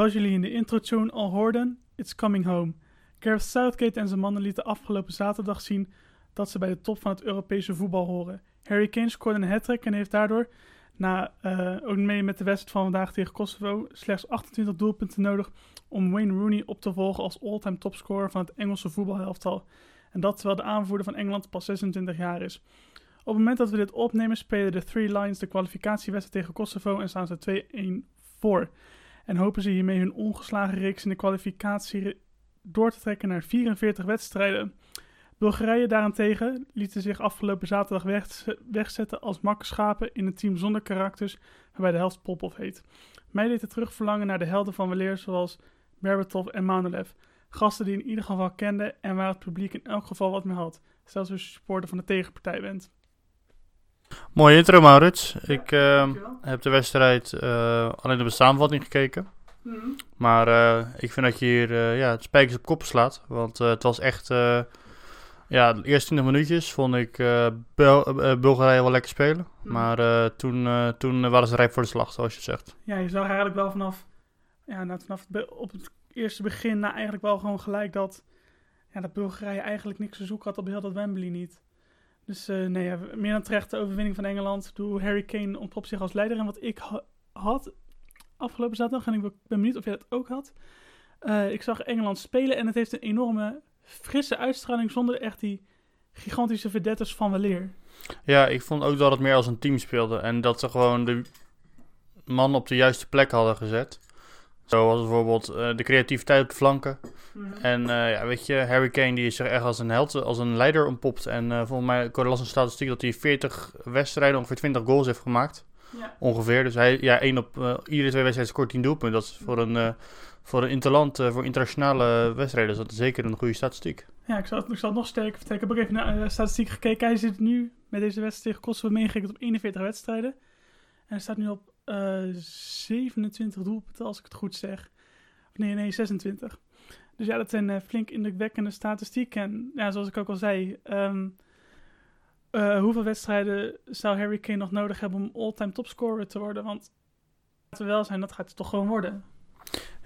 Zoals jullie in de intro-tune al hoorden, It's Coming Home. Gareth Southgate en zijn mannen lieten afgelopen zaterdag zien dat ze bij de top van het Europese voetbal horen. Harry Kane scoorde een hat en heeft daardoor, na eh, ook mee met de wedstrijd van vandaag tegen Kosovo, slechts 28 doelpunten nodig om Wayne Rooney op te volgen als all-time topscorer van het Engelse voetbalhelftal. En dat terwijl de aanvoerder van Engeland pas 26 jaar is. Op het moment dat we dit opnemen spelen de Three Lions de kwalificatiewedstrijd tegen Kosovo en staan ze 2-1 voor. En hopen ze hiermee hun ongeslagen reeks in de kwalificatie door te trekken naar 44 wedstrijden. Bulgarije daarentegen lieten zich afgelopen zaterdag weg, wegzetten als makkenschapen in een team zonder karakters, waarbij de helft Popov heet. Mij deed het terugverlangen naar de helden van weleer zoals Berbatov en Manolev. Gasten die in ieder geval kenden en waar het publiek in elk geval wat mee had. Zelfs als je supporter van de tegenpartij bent. Mooie intro, Maurits. Ik eh, heb de wedstrijd eh, alleen de samenvatting gekeken. Maar eh, ik vind dat je hier ja, het spijkers op kop slaat. Want het was echt... ja, de eerste 20 minuutjes vond ik Bul- Bulgarije wel lekker spelen. Mhm. Maar toen, toen waren ze rijp voor de slag, zoals je zegt. Ja, je zag eigenlijk wel vanaf, ja, nou, vanaf het op het eerste begin eigenlijk wel gewoon gelijk dat, ja, dat Bulgarije eigenlijk niks te zoeken had op heel dat Wembley niet. Dus eh, nee, ja, meer dan terecht de overwinning van Engeland. Bedoel, Harry Kane ontpopt zich als leider. En wat ik ha- had afgelopen zaterdag, en ik ben benieuwd of jij dat ook had. Eh, ik zag Engeland spelen en het heeft een enorme frisse uitstraling zonder echt die gigantische verdetters van weleer. Ja, ik vond ook dat het meer als een team speelde. En dat ze gewoon de man op de juiste plek hadden gezet. Zoals bijvoorbeeld eh, de creativiteit op de flanken. En eh, ja, weet je, Harry Kane die is zich echt als een held, als een leider ontpopt. En eh, volgens mij, ik las een statistiek dat hij 40 wedstrijden, ongeveer 20 goals heeft gemaakt. Ja. Ongeveer. Dus hij, ja, één op, iedere twee wedstrijden scoort 10 doelpunten. Dat is voor een, eh, voor een interland, eh, voor internationale wedstrijden, is dat zeker een goede statistiek. Ja, ik zal, het- ik zal het nog sterker vertellen. Ik heb ook even naar de statistiek gekeken. Hij zit nu met deze wedstrijd tegen Kosovo meegerekend op 41 wedstrijden. En hij staat nu op eh 27 doelpunten, als ik het goed zeg. Of nee, nee, 26. Dus ja, dat zijn eh, flink indrukwekkende statistieken. En ja, zoals ik ook al zei, ehm, eh, hoeveel wedstrijden zou Harry Kane nog nodig hebben om all-time topscorer te worden? Want laten we wel zijn, dat gaat hij toch gewoon worden.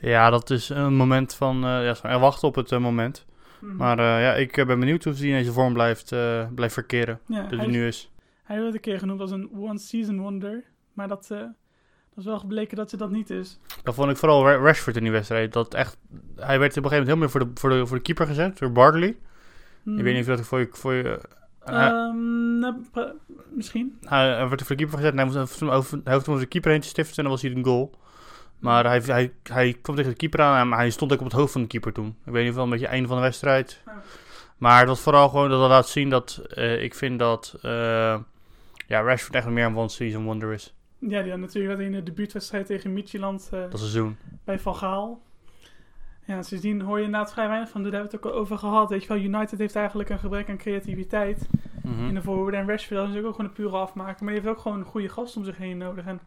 Ja, dat is een moment van, ja, van wachten op het moment. Mhm. Maar ja, ik ben benieuwd hoe hij in deze vorm blijft, blijft verkeren. ja, Dat hij nu is. Hij werd een keer genoemd als een one-season wonder. Maar dat, dat is wel gebleken dat ze dat niet is. Dat vond ik vooral Ra- Rashford in die wedstrijd. Dat echt, hij werd op een gegeven moment helemaal voor de, voor de, voor de keeper gezet, door Bartley. Hmm. Ik weet niet of dat voor je... Voor je Eh, hij- nou, misschien. hij, hij werd voor de keeper gezet en hij moest toen over, hij hoefde de keeper heen te stiften en dan was hij een goal. Maar hij, hij, hij kwam tegen de keeper aan en hij stond ook op het hoofd van de keeper toen. Ik weet niet of wel een beetje einde van de wedstrijd. Ja. Maar het was vooral gewoon dat dat laat zien dat eh, ik vind dat eh, ja, Rashford echt meer een one-season wonder is. Ja, die had natuurlijk in de debuutwedstrijd tegen Midtjylland eh, Dat seizoen. bij Van Gaal. Ja, sindsdien hoor je inderdaad vrij weinig van. Daar hebben we het ook al over gehad. Weet je wel, United heeft eigenlijk een gebrek aan creativiteit Mhm. in de voorhoede. En Rashford is natuurlijk ook gewoon een pure afmaker. Maar die heeft ook gewoon een goede gast om zich heen nodig. En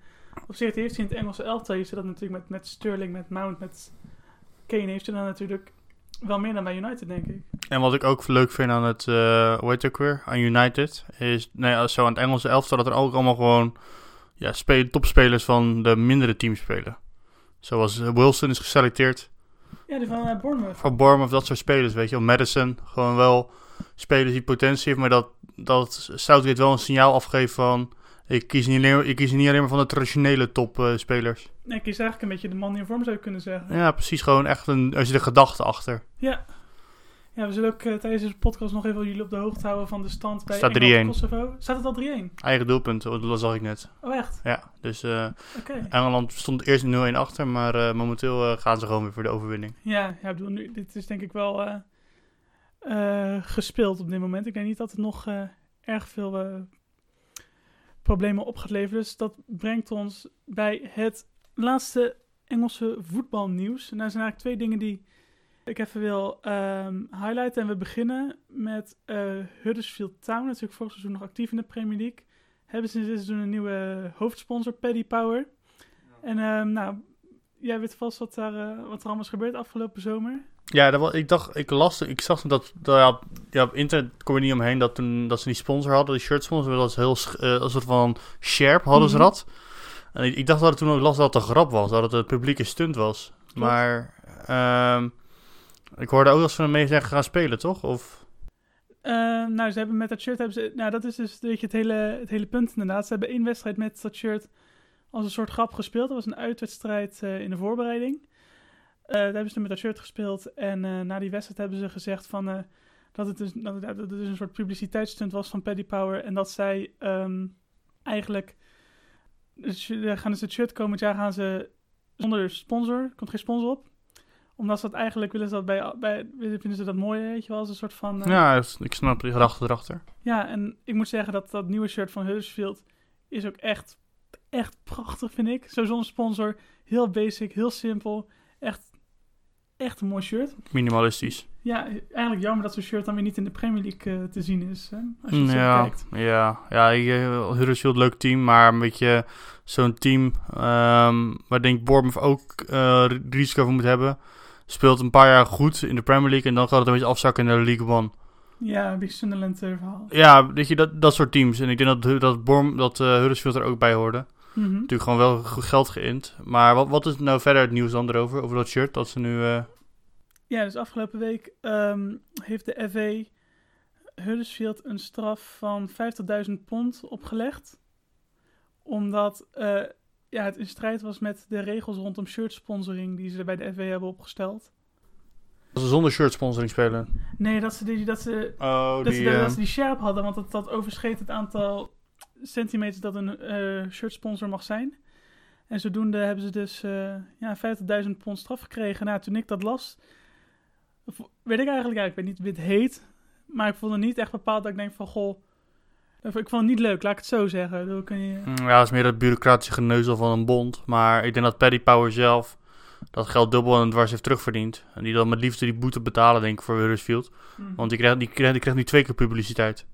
op zich heeft hij in het Engelse elftal. Je ziet dat natuurlijk met, met Sterling, met Mount, met Kane. Heeft hij dan natuurlijk wel meer dan bij United, denk ik. En wat ik ook leuk vind aan het, eh hoe heet het ook weer, aan United, is, nee, als zo aan het Engelse elftal, dat er ook allemaal gewoon, ja, spelen, topspelers van de mindere teams spelen. Zoals eh, Wilson is geselecteerd Ja, die van uh, Bournemouth. van Bournemouth, dat soort spelers, weet je wel. Madison, gewoon wel spelers die potentie heeft, maar dat, dat Southgate wel een signaal afgeeft van, ik kies niet alleen, ik kies niet alleen maar van de traditionele topspelers. Nee, ik is eigenlijk een beetje de man in vorm, zou je kunnen zeggen. ja, precies, gewoon echt een, er zit een gedachte achter. Ja. Ja, we zullen ook eh, tijdens deze podcast nog even jullie op de hoogte houden van de stand bij Staat Engeland 3-1. Kosovo. Staat het al 3-1? Eigen doelpunt, dat zag ik net. Oh, echt? Ja, dus Oké. Engeland stond eerst 0-1 achter, maar eh, momenteel gaan ze gewoon weer voor de overwinning. Ja, ja, bedoel, nu, dit is denk ik wel gespeeld op dit moment. Ik denk niet dat het nog erg veel problemen op gaat leveren. Dus dat brengt ons bij het laatste Engelse voetbalnieuws. En daar zijn eigenlijk twee dingen die ik even wil ehm, highlighten. En we beginnen met eh, Huddersfield Town, natuurlijk vorig seizoen nog actief in de Premier League. Hebben sinds dit seizoen een nieuwe hoofdsponsor, Paddy Power. En ehm, nou, jij weet vast wat, daar, eh, wat er allemaal is gebeurd afgelopen zomer. Ja, dat was, ik dacht, ik las, ik zag dat, dat ja, ja, op internet kom je niet omheen dat, toen, dat ze die sponsor hadden, die shirt sponsor, dat was heel, eh, een soort van sharp hadden ze Mhm. dat. En ik, ik dacht dat het toen ook las dat het een grap was, dat het een publieke stunt was. Maar ehm, ik hoorde ook dat ze ermee zijn gaan spelen, toch? Of, Eh, nou, ze hebben met dat shirt hebben ze. Nou, dat is dus weet je, het, hele, het hele punt inderdaad. Ze hebben één wedstrijd met dat shirt als een soort grap gespeeld. Dat was een uitwedstrijd eh, in de voorbereiding. Eh, daar hebben ze met dat shirt gespeeld. En na die wedstrijd hebben ze gezegd van, dat, het dus, dat, het, dat het dus een soort publiciteitsstunt was van Paddy Power. En dat zij ehm, eigenlijk. gaan dus het shirt komend jaar gaan ze zonder sponsor. Komt geen sponsor op. Omdat ze dat eigenlijk willen ze dat bij, bij vinden ze dat mooi, weet je wel, als een soort van. eh, ja, ik snap die gedachte erachter. ja, en ik moet zeggen dat dat nieuwe shirt van Huddersfield is ook echt, echt prachtig, vind ik. Zo zonder sponsor, heel basic, heel simpel. Echt, echt een mooi shirt. Minimalistisch. Ja, eigenlijk jammer dat zo'n shirt dan weer niet in de Premier League eh, te zien is. Hè? Als je het zo Ja, kijkt. ja, ja, eh, Huddersfield leuk team, maar een beetje zo'n team ehm, waar denk ik Bournemouth ook risico voor moet hebben. Speelt een paar jaar goed in de Premier League en dan gaat het een beetje afzakken de League One. Ja, een beetje Sunderland eh, verhaal. Ja, weet je, dat, dat soort teams. En ik denk dat, dat, Bournemouth, dat eh, Huddersfield er ook bij hoorde. Mhm. Natuurlijk gewoon wel goed geld geïnd. Maar wat, wat is nou verder het nieuws dan erover? Over dat shirt dat ze nu... eh, Ja, dus afgelopen week ehm, heeft de FA Huddersfield een straf van 50.000 pond opgelegd. Omdat ja, het in strijd was met de regels rondom shirt sponsoring die ze bij de FA hebben opgesteld. dat ze zonder shirt sponsoring spelen. Nee, dat ze die, dat ze, Oh, dat ze, eh, dat ze die sharp hadden, want dat, dat overschreed het aantal centimeters dat een eh shirt sponsor mag zijn. En zodoende hebben ze dus eh ja, 50.000 pond straf gekregen. Nou, toen ik dat las, weet ik eigenlijk, ja, ik weet niet wie het heet, maar ik vond het niet echt bepaald dat ik denk van, goh, ik vond het niet leuk, laat ik het zo zeggen. Je, Mm, Ja, dat is meer het bureaucratische geneuzel van een bond. Maar ik denk dat Paddy Power zelf dat geld dubbel en dwars heeft terugverdiend. En die dan met liefde die boete betalen, denk ik, voor Huddersfield. Mhm. Want die krijgt, die, krijgt, die krijgt nu twee keer publiciteit.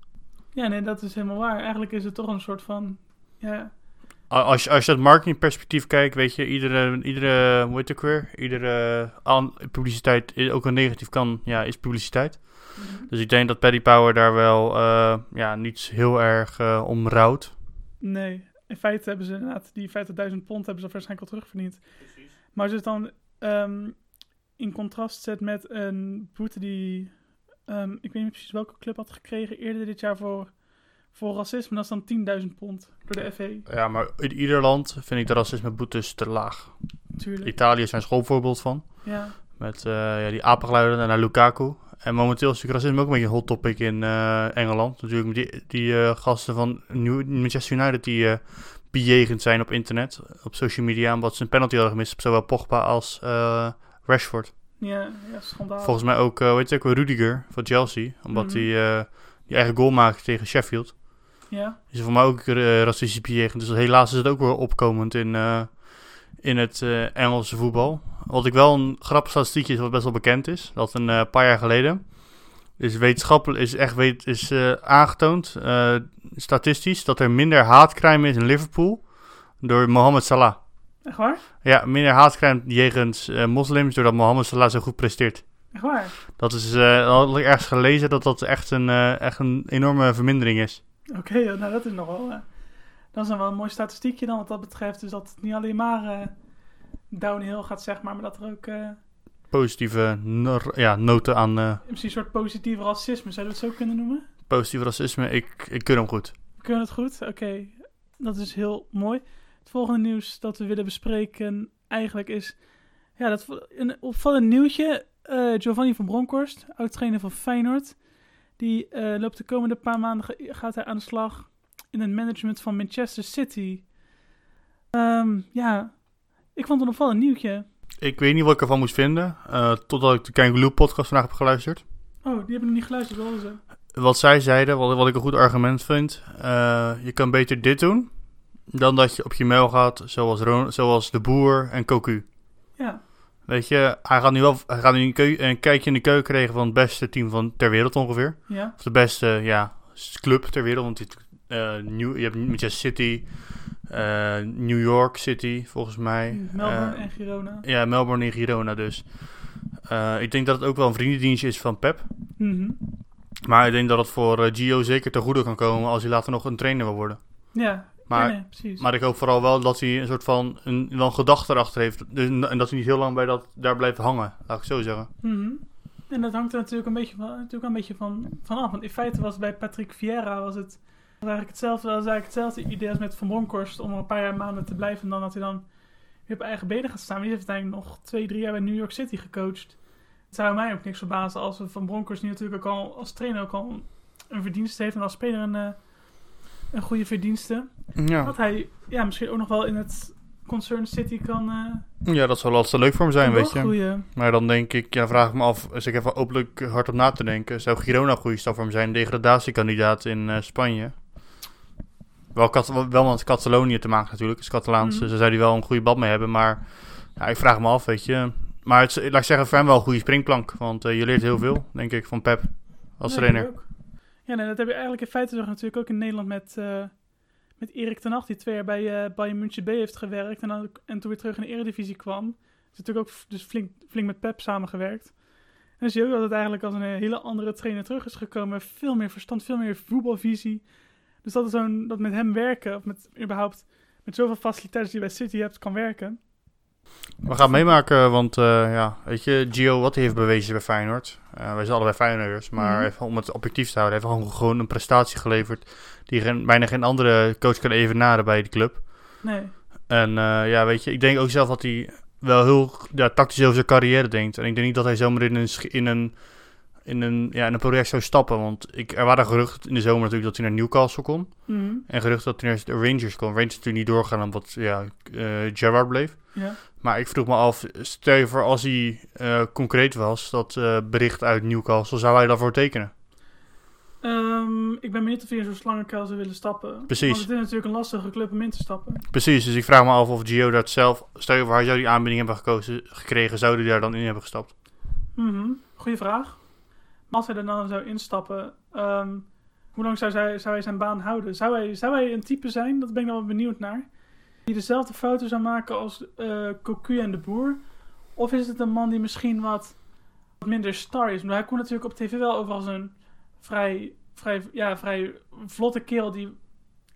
Ja, nee, dat is helemaal waar. Eigenlijk is het toch een soort van, ja, Als je, als je het marketingperspectief kijkt, weet je, iedere, iedere hoe heet het ook weer? Iedere aan, publiciteit, ook een negatief kan, ja, is publiciteit. Dus ik denk dat Paddy Power daar wel, eh, ja, niet heel erg eh, om rouwt. Nee, in feite hebben ze inderdaad die 50.000 pond hebben ze waarschijnlijk al terugverdiend. Maar als je het dan ehm, in contrast zet met een boete die, ehm, ik weet niet precies welke club had gekregen eerder dit jaar voor, voor racisme, dat is dan 10.000 pond door de FA. Ja, maar in ieder land vind ik de racismeboetes te laag. Natuurlijk. Italië is een schoolvoorbeeld van. Ja, Met eh, ja, die apengeluiden naar Lukaku. En momenteel is natuurlijk racisme ook een beetje een hot topic in eh, Engeland. Natuurlijk met die, die eh, gasten van New, Manchester United die eh bejegend zijn op internet, op social media, omdat ze een penalty hadden gemist op zowel Pogba als Rashford. ja, ja schandaal. Volgens mij ook, weet je ook, Rudiger van Chelsea, omdat Mhm. hij eh, die eigen goal maakte tegen Sheffield. Ja, Is voor mij ook racistisch bejegend. Dus helaas is het ook weer opkomend in, in het Engelse voetbal. Wat ik wel een grappig statistiekje is, wat best wel bekend is. Dat een eh, paar jaar geleden is wetenschappelijk is echt weet, is, eh, aangetoond, eh, statistisch, dat er minder haatcrime is in Liverpool door Mohamed Salah. echt waar? Ja, minder haatcrime jegens moslims doordat Mohamed Salah zo goed presteert. Echt waar? Dat is, had ik ergens gelezen dat dat echt een, echt een enorme vermindering is. Oké, nou dat is nog wel, eh, dat is dan wel een mooi statistiekje dan wat dat betreft. Dus dat het niet alleen maar downhill gaat, zeg maar, maar dat er ook... eh, Positieve ja, noten aan eh, Misschien een soort positief racisme, zou je dat zo kunnen noemen? positief racisme. Ik, ik kun hem goed. We kunnen het goed? Oké, dat is heel mooi. Het volgende nieuws dat we willen bespreken eigenlijk is... Ja, dat een opvallend nieuwtje. Eh, Giovanni van Bronckhorst, oud-trainer van Feyenoord... die eh, loopt de komende paar maanden gaat hij aan de slag in het management van Manchester City. Ehm, ja, ik vond het een opvallend nieuwtje. Ik weet niet wat ik ervan moest vinden. eh, totdat ik de Kangaloo podcast vandaag heb geluisterd. Oh, die hebben nog niet geluisterd, wel ze. Wat zij zeiden, wat, wat ik een goed argument vind. eh, je kan beter dit doen. Dan dat je op je mail gaat, zoals, Ron- zoals de boer en Cocu. Ja, Weet je, hij gaat nu wel hij gaat nu een, kijkje in de keuken krijgen van het beste team van ter wereld ongeveer. ja. Of de beste ja, club ter wereld. Want je, hebt, eh, New, je hebt Manchester City, New York City volgens mij. Melbourne Eh, en Girona. Ja, Melbourne en Girona dus. Eh, ik denk dat het ook wel een vriendendienstje is van Pep. Mhm. Maar ik denk dat het voor eh, Gio zeker ten goede kan komen als hij later nog een trainer wil worden. Ja, Maar, ja, nee, precies. maar ik hoop vooral wel dat hij een soort van een, wel een gedachte erachter heeft. Dus, en dat hij niet heel lang bij dat, daar blijft hangen, laat ik zo zeggen. Mhm. En dat hangt er natuurlijk een beetje van, natuurlijk een beetje van, van af. Want in feite was bij Patrick Vieira was het was eigenlijk hetzelfde, was eigenlijk hetzelfde idee als met Van Bronckhorst om er een paar jaar maanden te blijven. En dan dat hij dan weer op eigen benen gaat staan. Maar die heeft uiteindelijk nog twee, drie jaar bij New York City gecoacht. Het zou mij ook niks verbazen als we Van Bronckhorst nu natuurlijk ook al als trainer ook al een verdienste heeft. En als speler een, eh, een goede verdienste. Ja. Dat hij ja, misschien ook nog wel in het Concern City kan, eh ja, dat zou altijd leuk voor hem zijn, weet je. Maar dan denk ik, ja, vraag ik me af, als ik even openlijk hard op na te denken, zou Girona een goede stap voor hem zijn, degradatiekandidaat in eh, Spanje? Wel, Cat wel met Catalonië te maken natuurlijk, is Catalaans, Mhm. dus daar zou hij wel een goede bad mee hebben, maar ja, ik vraag me af, weet je. Maar het, laat ik zeggen, voor hem wel een goede springplank, want eh, je leert heel veel, denk ik, van Pep als Ja, trainer. Ja, nee, dat heb je eigenlijk in feite toch natuurlijk ook in Nederland met, eh, met Erik ten Hag, die twee jaar bij uh, Bayern München B heeft gewerkt en, dan, en toen weer terug in de Eredivisie kwam. Is natuurlijk ook dus flink, flink met Pep samengewerkt. En dan zie je ook dat het eigenlijk als een hele andere trainer terug is gekomen. Veel meer verstand, veel meer voetbalvisie. Dus dat, is zo'n, dat met hem werken, of met überhaupt met zoveel faciliteiten die je bij City hebt, kan werken. We gaan meemaken, want eh, ja, weet je, Gio, wat hij heeft bewezen bij Feyenoord. Eh, wij zijn allebei Feyenoorders, maar Mhm. even om het objectief te houden, hij heeft gewoon, gewoon een prestatie geleverd die geen, bijna geen andere coach kan evenaren bij de club. Nee. En eh, ja, weet je, ik denk ook zelf dat hij wel heel ja, tactisch over zijn carrière denkt. En ik denk niet dat hij zomaar in een, in een, in een, ja, in een project zou stappen. Want ik, er waren geruchten in de zomer natuurlijk dat hij naar Newcastle kon. Mhm. En geruchten dat hij naar de Rangers kon. Rangers natuurlijk niet doorgaan omdat ja, eh Gerrard bleef. Ja. Maar ik vroeg me af, stel je voor als hij eh, concreet was, dat eh, bericht uit Newcastle, zou hij daarvoor tekenen? Ehm, ik ben benieuwd of hij zo'n slangenkuil zou willen stappen. Precies. Want het is natuurlijk een lastige club om in te stappen. Precies, dus ik vraag me af of Gio dat zelf, stel je voor hij zou die aanbieding hebben gekozen, gekregen, zou hij daar dan in hebben gestapt? Mhm, Goeie vraag. Als hij er dan zou instappen, ehm, hoe lang zou, zij, zou hij zijn baan houden? Zou hij, zou hij een type zijn, dat ben ik wel benieuwd naar, die dezelfde fouten zou maken als eh Cocu en de Boer? Of is het een man die misschien wat, wat minder star is? Maar hij komt natuurlijk op tv wel over als een vrij, vrij, ja, vrij vlotte kerel die,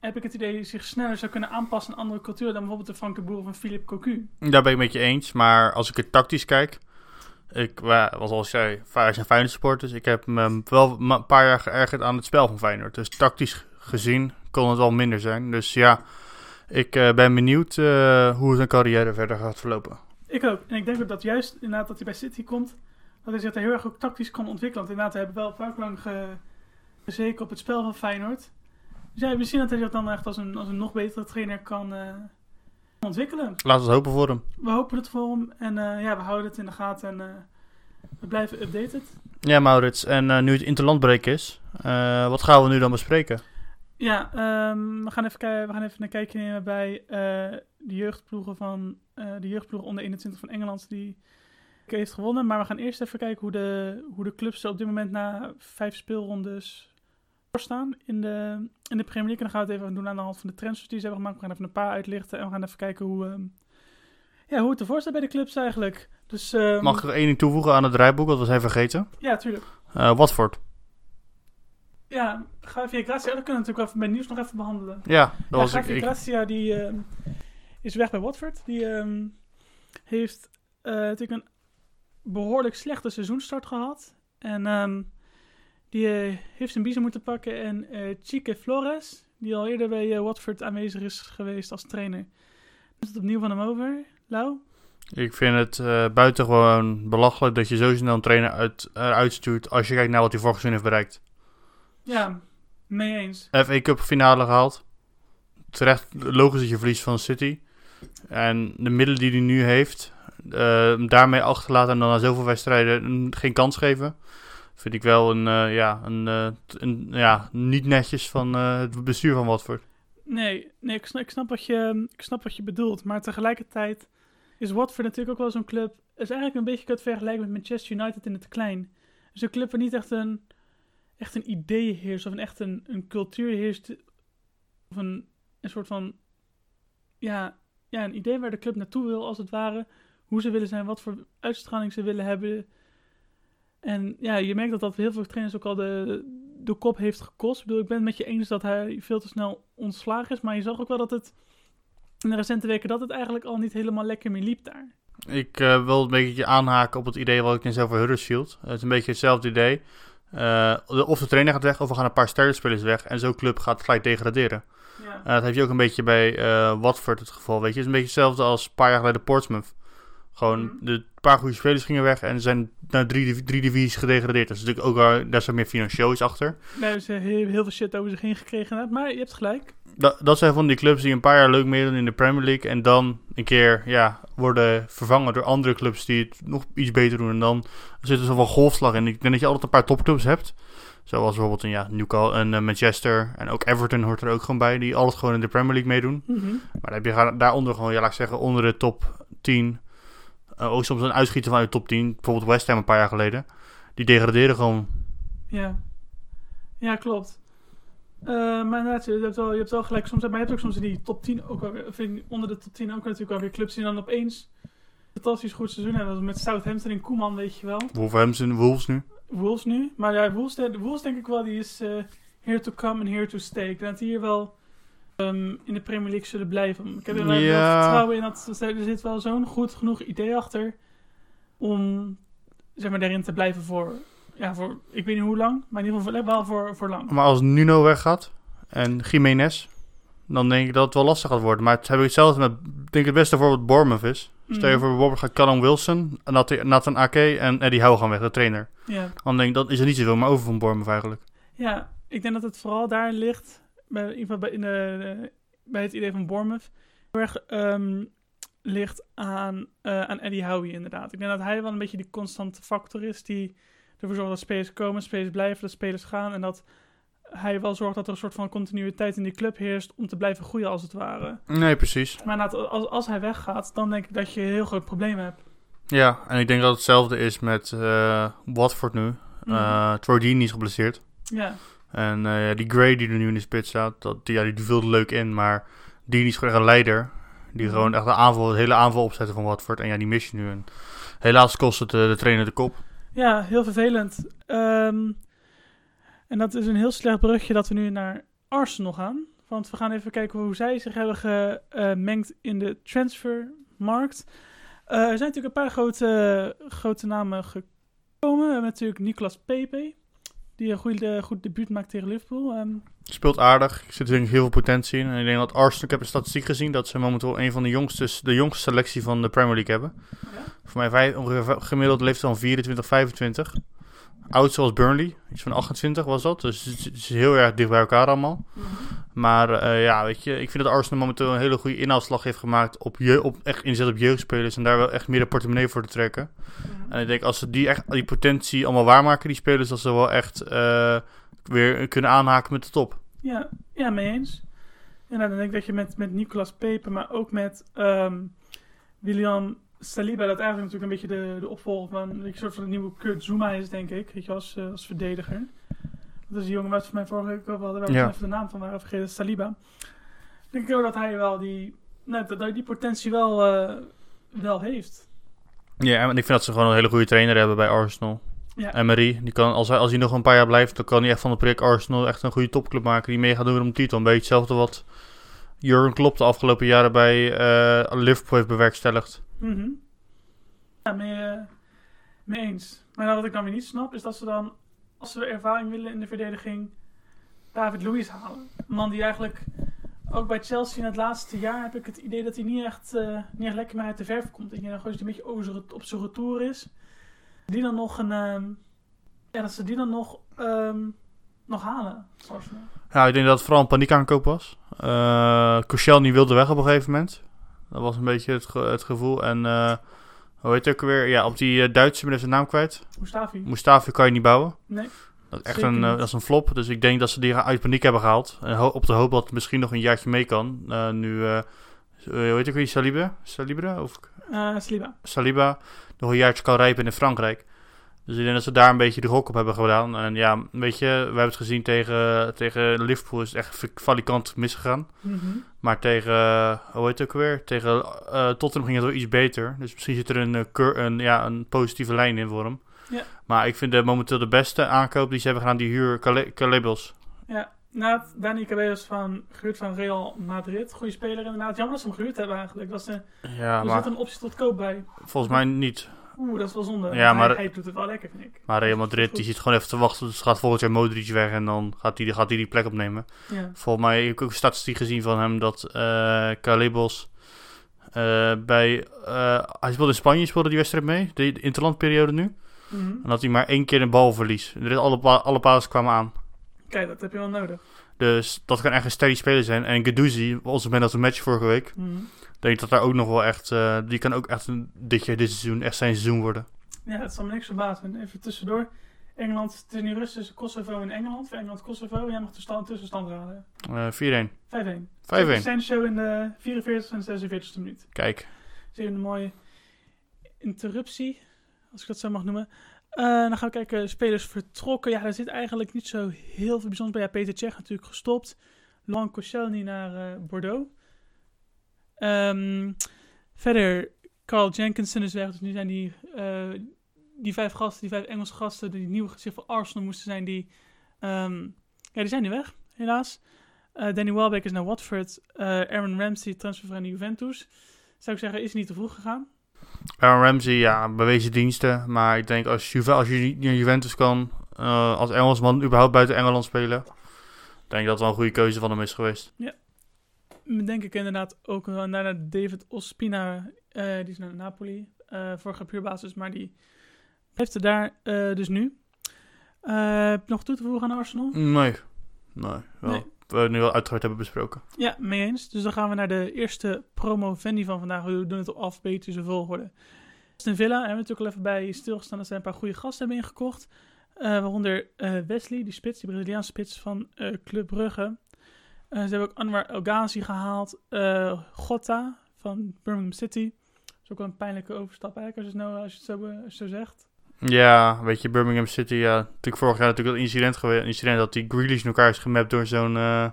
heb ik het idee, zich sneller zou kunnen aanpassen aan andere cultuur dan bijvoorbeeld de Frank de Boer of een Philip Cocu. Daar ben ik met je eens, maar als ik het tactisch kijk, ik, wa- wat al zei, zijn Feyenoord supporters, ik heb me wel een paar jaar geërgerd aan het spel van Feyenoord. Dus tactisch gezien kon het wel minder zijn. Dus ja, ik eh, ben benieuwd eh, hoe zijn carrière verder gaat verlopen. Ik ook. En ik denk ook dat juist inderdaad dat hij bij City komt, dat hij zich daar heel erg ook tactisch kan ontwikkelen. Want inderdaad, we hebben wel vaak lang ge- op het spel van Feyenoord. Dus ja, zien dat hij zich dan echt als een, als een nog betere trainer kan eh, ontwikkelen. Laten we het hopen voor hem. We hopen het voor hem en eh, ja, we houden het in de gaten en eh, we blijven updated. Ja, Maurits, en eh, nu het interlandbreek is, wat gaan we nu dan bespreken? Ja, ehm, we, gaan even kijken, we gaan even een kijkje nemen bij de jeugdploegen van de jeugdploeg onder 21 van Engeland die heeft gewonnen. Maar we gaan eerst even kijken hoe de, hoe de clubs er op dit moment na vijf speelrondes staan in de, in de Premier League. En dan gaan we het even doen aan de hand van de transfers die ze hebben gemaakt. We gaan even een paar uitlichten en we gaan even kijken hoe, ehm, ja, hoe het ervoor staat bij de clubs eigenlijk. Dus, ehm, Mag ik er één ding toevoegen aan het rijboek, wat we zijn vergeten? Ja, tuurlijk. Eh Watford. Ja, Javier Gracia, dat kunnen we natuurlijk even bij nieuws nog even behandelen. Ja, dat Ja, was ik. Javier ik Gracia die ehm, is weg bij Watford. Die heeft eh, natuurlijk een behoorlijk slechte seizoenstart gehad. En die eh, heeft zijn biezen moeten pakken. En eh Chique Flores, die al eerder bij eh, Watford aanwezig is geweest als trainer, is het opnieuw van hem over. Lau? Ik vind het buitengewoon belachelijk dat je zo snel een trainer uit, eruit stuurt als je kijkt naar wat hij vorig seizoen heeft bereikt. Ja, mee eens. FA Cup finale gehaald. Terecht, logisch dat je verliest van City. En de middelen die hij nu heeft, daarmee achterlaten en dan na zoveel wedstrijden een- geen kans geven. Vind ik wel een, eh, ja, een, eh, een, ja, niet netjes van eh, het bestuur van Watford. Nee, nee ik, snap, ik, snap wat je, ik snap wat je bedoelt. Maar tegelijkertijd is Watford natuurlijk ook wel zo'n club. is eigenlijk een beetje kunt vergelijken met Manchester United in het klein. Dus een club waar niet echt een, echt een idee heerst of een echt een, een cultuur heerst. Of een, een soort van, ja, ja, een idee waar de club naartoe wil als het ware. Hoe ze willen zijn, wat voor uitstraling ze willen hebben. En ja, je merkt dat dat heel veel trainers ook al de, de kop heeft gekost. Ik bedoel, ik ben het met je eens dat hij veel te snel ontslagen is. Maar je zag ook wel dat het in de recente weken dat het eigenlijk al niet helemaal lekker meer liep daar. Ik eh, wil een beetje aanhaken op het idee wat ik net zei over Huddersfield. Het is een beetje hetzelfde idee. Eh, of de trainer gaat weg, of we gaan een paar sterrenspelers weg. En zo'n club gaat gelijk degraderen. Ja. Eh, dat heb je ook een beetje bij Watford het geval. Weet je, het is een beetje hetzelfde als een paar jaar geleden Portsmouth. Gewoon, Mhm. de paar goede spelers gingen weg en zijn naar drie, drie divisies gedegradeerd. Dat is natuurlijk ook wel, daar zijn meer financieel iets achter. Daar hebben ze heel, heel veel shit over zich heen gekregen. Maar je hebt gelijk. Dat, dat zijn van die clubs die een paar jaar leuk meedoen in de Premier League. En dan een keer ja, worden vervangen door andere clubs die het nog iets beter doen. En dan zit er zoveel golfslag in. Ik denk dat je altijd een paar topclubs hebt. Zoals bijvoorbeeld een ja, Newcastle en eh, Manchester. En ook Everton hoort er ook gewoon bij. Die alles gewoon in de Premier League meedoen. Mhm. Maar dan heb je daaronder gewoon, ja, laat ik zeggen, onder de top 10. Eh, ook soms een uitschieter vanuit de top 10. Bijvoorbeeld West Ham een paar jaar geleden. Die degraderen gewoon. Ja. Ja, klopt. Eh, maar inderdaad, je hebt, wel, je hebt wel gelijk. Soms, maar je hebt ook soms in die top 10 ook wel onder de top 10 ook natuurlijk wel weer clubs die dan opeens een fantastisch goed seizoen hebben. Met Southampton en Koeman, weet je wel. Wolverhampton, Wolves nu. Wolves nu. Maar ja, Wolves, de- Wolves denk ik wel, die is eh, here to come and here to stay. Ik denk dat hier wel ehm, in de Premier League zullen blijven. Ik heb er wel Ja. vertrouwen in dat er zit wel zo'n goed genoeg idee achter om zeg maar daarin te blijven voor, ja, voor ik weet niet hoe lang, maar in ieder geval wel voor, voor lang. Maar als Nuno weggaat en Jiménez, dan denk ik dat het wel lastig gaat worden. Maar het heb ik hetzelfde met, ik denk het beste voorbeeld Bournemouth is. Stel je Mhm. voor, bijvoorbeeld gaat Callum Wilson, Nat- Nathan Ake en Eddie Howe gaan weg, de trainer. Ja. Dan denk ik, dat is er niet zoveel meer over van Bournemouth eigenlijk. ja, ik denk dat het vooral daar ligt, bij, in ieder geval bij, in de, de- bij het idee van Bournemouth, heel erg ehm, ligt aan, eh, aan Eddie Howe inderdaad. Ik denk dat hij wel een beetje die constante factor is die ervoor zorgt dat spelers komen, spelers blijven, dat spelers gaan en dat hij wel zorgt dat er een soort van continuïteit in die club heerst om te blijven groeien als het ware. Nee, precies. Maar als, als hij weggaat, dan denk ik dat je een heel groot probleem hebt. Ja, en ik denk dat hetzelfde is met eh, Watford nu. Mhm. Eh Troy Deeney is geblesseerd. Ja, En eh, die Gray die er nu in de spits staat, dat, die, ja, die viel er leuk in. Maar Deeney is gewoon echt een leider. Die Mhm. gewoon echt de, aanval, de hele aanval opzetten van Watford. En ja, die mis je nu. En helaas kost het eh, de trainer de kop. Ja, heel vervelend. Ehm, en dat is een heel slecht brugje dat we nu naar Arsenal gaan. Want we gaan even kijken hoe zij zich hebben gemengd in de transfermarkt. Eh, er zijn natuurlijk een paar grote, grote namen gekomen. We hebben natuurlijk Nicolas Pepe. Die een goed, eh, goed debuut maakt tegen Liverpool. Ehm, Speelt aardig. Er zit denk ik heel veel potentie in. En ik denk dat Arsenal, ik heb een statistiek gezien, dat ze momenteel een van de jongste, de jongste selectie van de Premier League hebben. Ja? Voor mij vijf, ongeveer gemiddeld leeftijd van 24, 25. Oud zoals Burnley, iets van 28 was dat. Dus het is, het is heel erg dicht bij elkaar allemaal. Maar eh, ja, weet je, ik vind dat Arsenal momenteel een hele goede inhaalslag heeft gemaakt op, je, op echt inzet op jeugdspelers en daar wel echt meer de portemonnee voor te trekken. En ik denk als ze die, echt, die potentie allemaal waarmaken, die spelers, dat ze wel echt eh, weer kunnen aanhaken met de top. Ja, ja, mee eens. En dan denk ik dat je met, met Nicolas Pepe, maar ook met ehm, William Saliba, dat eigenlijk natuurlijk een beetje de, de opvolger van een soort van de nieuwe Kurt Zuma is, denk ik. Weet je, als, eh, als verdediger. Dat is die jongen waar voor mij vorige week over hadden, waar we Ja. even de naam van waren vergeten, Saliba. denk ik ook dat hij wel die, nou, dat hij die potentie wel, eh, wel heeft. Ja, en ik vind dat ze gewoon een hele goede trainer hebben bij Arsenal. Ja, Emery, die kan, als, hij, als hij nog een paar jaar blijft, dan kan hij echt van het project Arsenal echt een goede topclub maken die mee gaat doen om titel. Een beetje hetzelfde wat Jurgen Klopp de afgelopen jaren bij eh, Liverpool heeft bewerkstelligd. Mhm. Ja, mee, eh, mee eens. Maar nou, wat ik dan weer niet snap, is dat ze dan, als ze ervaring willen in de verdediging, David Luiz halen. Een man die eigenlijk, ook bij Chelsea in het laatste jaar, heb ik het idee dat hij niet echt, eh, niet echt lekker meer uit de verf komt. Dat je dan gewoon eens een beetje over op zijn retour is. Die dan nog een, ehm, ja, dat ze die dan nog, ehm, nog halen. Ja, ik denk dat het vooral een paniekaankoop was. Uh, Koscielny wilde weg op een gegeven moment. Dat was een beetje het, ge- het gevoel. En eh, hoe heet het ook weer? Ja, op die eh, Duitse, ben zijn naam kwijt. Mustafi? Mustafi kan je niet bouwen. Nee. Dat is echt een, eh, dat is een flop. Dus ik denk dat ze die uit paniek hebben gehaald. En op de hoop dat het misschien nog een jaartje mee kan. Nu eh, hoe heet ik weer, Saliba? Saliba? Of Saliba. Saliba nog een jaartje kan rijpen in Frankrijk. Dus ik denk dat ze daar een beetje de gok op hebben gedaan. En ja, weet je, we hebben het gezien tegen, tegen Liverpool is het echt valikant misgegaan. Mhm. Maar tegen, eh, hoe heet het ook weer? Tegen eh, Tottenham ging het wel iets beter. Dus misschien zit er een, eh, een, ja, een positieve lijn in voor hem. Ja. Maar ik vind de, momenteel de beste aankoop die ze hebben gedaan, die huur Cale- Calebos. Ja, inderdaad, Dani Cabellos van, gehuurd van Real Madrid. Goede speler inderdaad. Jammer dat ze hem gehuurd hebben eigenlijk. Dat is een, Ja, er maar een optie tot koop bij. volgens mij niet. Oeh, dat is wel zonde. Ja, maar- hij, hij doet het wel lekker, vind ik. Maar Real Madrid die zit gewoon even te wachten. Dus gaat volgend jaar Modric weg en dan gaat hij gaat die, die plek opnemen. Ja. Volgens mij heb ik ook een statistiek gezien van hem dat eh Calebos eh, bij... eh, hij speelde in Spanje, speelde die wedstrijd mee, de, de interlandperiode nu. Mhm. En dat hij maar één keer een balverlies. De rest- alle, alle passes kwamen aan. Kijk, dat heb je wel nodig. Dus dat kan echt een steady speler zijn. En Gedouzi, onze man of the match vorige week, Mhm. Denk dat daar ook nog wel echt... eh, die kan ook echt een, dit jaar, dit seizoen, echt zijn seizoen worden. Ja, het zal me niks verbazen. Even tussendoor. Engeland, het is nu rust tussen Kosovo en Engeland. Voor Engeland-Kosovo. Jij mag de stand, tussenstand raden. Eh 4-1. 5-1. 5-1. Sancho in de 44 en 46e minuut. Kijk. Even een mooie interruptie, als ik dat zo mag noemen. Eh, dan gaan we kijken, spelers vertrokken. Ja, daar zit eigenlijk niet zo heel veel bijzonders bij. Ja, Peter Cech natuurlijk gestopt. Laurent Koscielny naar eh, Bordeaux. Ehm, verder, Carl Jenkinson is weg. Dus nu zijn die, eh, die vijf gasten, die vijf Engelse gasten, die nieuw gezicht van Arsenal moesten zijn, die, ehm, ja, die zijn nu weg, helaas. Eh, Danny Welbeck is naar Watford. Eh Aaron Ramsey, transfervrij naar Juventus. Zou ik zeggen, is niet te vroeg gegaan. Aaron Ramsey, ja, bewezen diensten. Maar ik denk als, Juve, als je naar Juventus kan, eh, als Engelsman überhaupt buiten Engeland spelen, denk ik dat het wel een goede keuze van hem is geweest. Denk ik inderdaad ook wel. Daarna David Ospina, eh, die is naar Napoli. eh vorige puurbasis, maar die heeft er daar eh, dus nu. Nog toe te voegen aan Arsenal? Nee. Nee. Wel, Nee. We nu wel uitgebreid hebben besproken. Ja, mee eens. Dus dan gaan we naar de eerste promo-vendi van vandaag. We doen het op alfabetische volgorde. Aston Villa, hebben we natuurlijk al even bij stilgestaan dat zij een paar goede gasten hebben ingekocht. Eh, waaronder Wesley, die spits, die Braziliaanse spits van Club Brugge. Eh, ze hebben ook Anwar El Ghazi gehaald. eh Gotta van Birmingham City. Dat is ook wel een pijnlijke overstap eigenlijk, als je het, nou, als je het zo, als je het zo zegt. Ja, weet je, Birmingham City, ja. Natuurlijk vorig jaar natuurlijk dat incident geweest. Een incident dat die Grealish in elkaar is gemapt door zo'n... eh,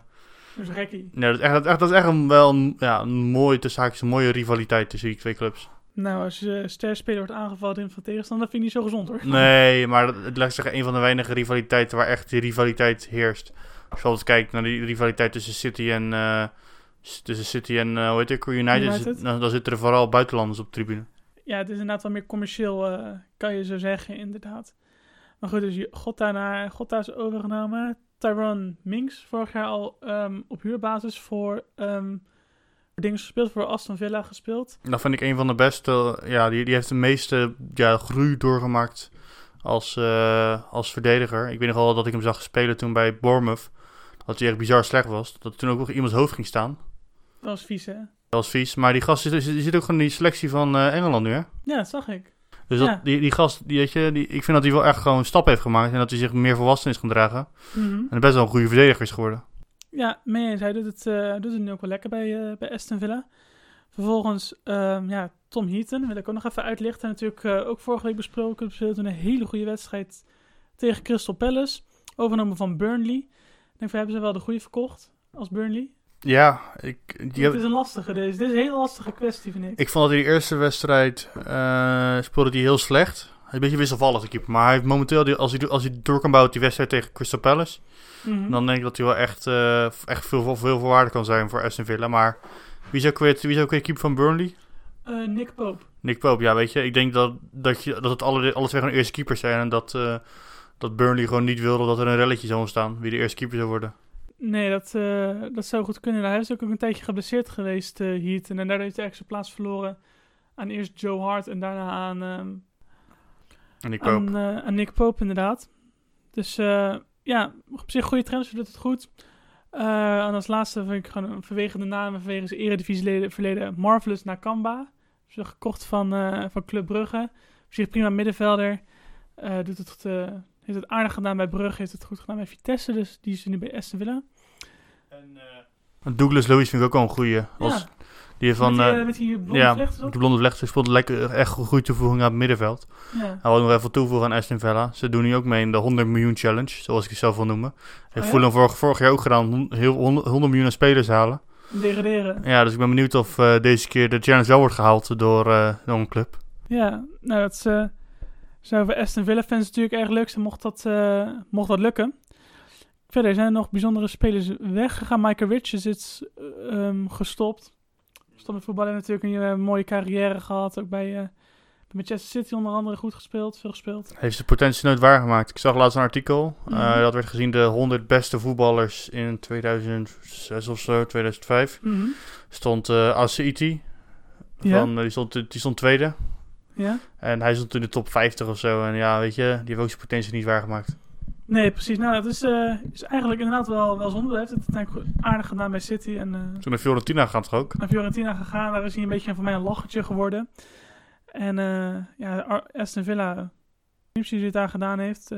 Dus rekkie. Nee, dat is echt, dat echt, dat is echt een, wel een, ja, een mooie, tussen haakjes, een mooie rivaliteit tussen die twee clubs. Nou, als je sterspeler wordt aangevallen in van tegenstander, vind ik niet zo gezond hoor. Nee, maar dat, het lijkt zeggen een van de weinige rivaliteiten waar echt die rivaliteit heerst. Als je bijvoorbeeld kijkt naar die rivaliteit tussen City en, eh, tussen City en uh, hoe heet het, United, United. Dan, dan zitten er vooral buitenlanders op de tribune. Ja, het is inderdaad wel meer commercieel, eh, kan je zo zeggen, inderdaad. Maar goed, dus Gotta, naar, Gotta is overgenomen. Tyrone Minks, vorig jaar al ehm, op huurbasis voor ehm dingen gespeeld, voor Aston Villa gespeeld. Dat vind ik een van de beste, ja, die, die heeft de meeste ja, groei doorgemaakt als, eh, als verdediger. Ik weet nog wel dat ik hem zag spelen toen bij Bournemouth, dat hij echt bizar slecht was. Dat toen ook nog iemands hoofd ging staan. Dat was vies, hè? Dat was vies. Maar die gast zit, die zit ook gewoon in die selectie van eh, Engeland nu, hè? Ja, dat zag ik. Dus dat, die, die gast, die, weet je, die, ik vind dat hij wel echt gewoon een stap heeft gemaakt. En dat hij zich meer volwassen is gaan dragen. Mhm. En best wel een goede verdediger is geworden. Ja, mee eens. Hij doet het, eh, doet het nu ook wel lekker bij, eh, bij Aston Villa. Vervolgens, ehm, ja, Tom Heaton wil ik ook nog even uitlichten. Natuurlijk ook vorige week besproken. Speelde een hele goede wedstrijd tegen Crystal Palace. Overgenomen van Burnley. Denk, van, hebben ze wel de goede verkocht als Burnley? Ja, ik, die Het is een lastige deze. Dit is een hele lastige kwestie, vind ik. ik vond dat hij de eerste wedstrijd eh, speelde hij heel slecht. Een beetje wisselvallig, de keeper. Maar hij heeft momenteel, als hij, als hij door kan bouwen die wedstrijd tegen Crystal Palace... Mhm. dan denk ik dat hij wel echt, eh, echt veel, veel, veel waarde kan zijn voor Aston Villa. Maar wie is ook weer, wie is ook weer keeper van Burnley? Eh, Nick Pope. Nick Pope, ja, weet je. Ik denk dat, dat, je, dat het alle, alle twee gewoon eerste keepers zijn. En dat, dat Burnley gewoon niet wilde dat er een relletje zou ontstaan. Wie de eerste keeper zou worden. Nee, dat, eh, dat zou goed kunnen. Hij is ook een tijdje geblesseerd geweest, eh Heaton. En daardoor heeft hij eigenlijk zijn plaats verloren aan eerst Joe Hart en daarna aan... ehm, En Nick Pope. Aan, eh, aan Nick Pope, inderdaad. Dus eh, ja, op zich goede transfer, doet het goed. Eh, en als laatste vind ik gewoon vanwege de namen, vanwege zijn eredivisie verleden, Marvelous Nakamba. Ze gekocht van, eh, van Club Brugge. Op zich prima middenvelder. Eh, doet het, eh, heeft het aardig gedaan bij Brugge, heeft het goed gedaan bij Vitesse. Dus die is nu bij Aston Villa. Douglas Lewis vind ik ook wel een goeie. Als, Ja, Die van, met, die, eh, eh, met die blonde ja, vlechten de blonde vlechten speelde lekker, echt een goede toevoeging aan het middenveld. Ja. Hij wil nog even toevoegen aan Aston Villa. Ze doen nu ook mee in de 100 miljoen challenge, zoals ik het zelf wil noemen. Heeft ja? Fulham vorig, vorig jaar ook gedaan, heel, 100, 100 miljoen aan spelers halen. Degraderen. Ja, dus ik ben benieuwd of eh, deze keer de challenge wel wordt gehaald door, eh, door een club. Ja, nou dat is, eh, zou voor Aston Villa fans natuurlijk erg leuk zijn mocht dat, eh, mocht dat lukken. Verder zijn er nog bijzondere spelers weggegaan. Michael Richards is ehm, gestopt. Stond met voetballen natuurlijk een eh, mooie carrière gehad. Ook bij, bij Manchester City onder andere goed gespeeld, veel gespeeld. Heeft zijn potentie nooit waargemaakt. Ik zag laatst een artikel. Mhm. dat werd gezien de 100 beste voetballers in 2006 of zo, 2005. Mhm. Stond eh Aceiti. Ja. Van, die, stond, die stond tweede. Ja? En hij stond in de top 50 of zo. En ja, weet je, die heeft ook zijn potentie niet waargemaakt. Nee, precies. Nou, dat is, eh, is eigenlijk inderdaad wel, wel zonde. Hij heeft het uiteindelijk aardig gedaan bij City. En, eh, Toen naar Fiorentina gaat toch ook? naar Fiorentina gegaan. Daar is hij een beetje voor mij een lachertje geworden. En eh, ja, Aston Villa, precies die het daar gedaan heeft.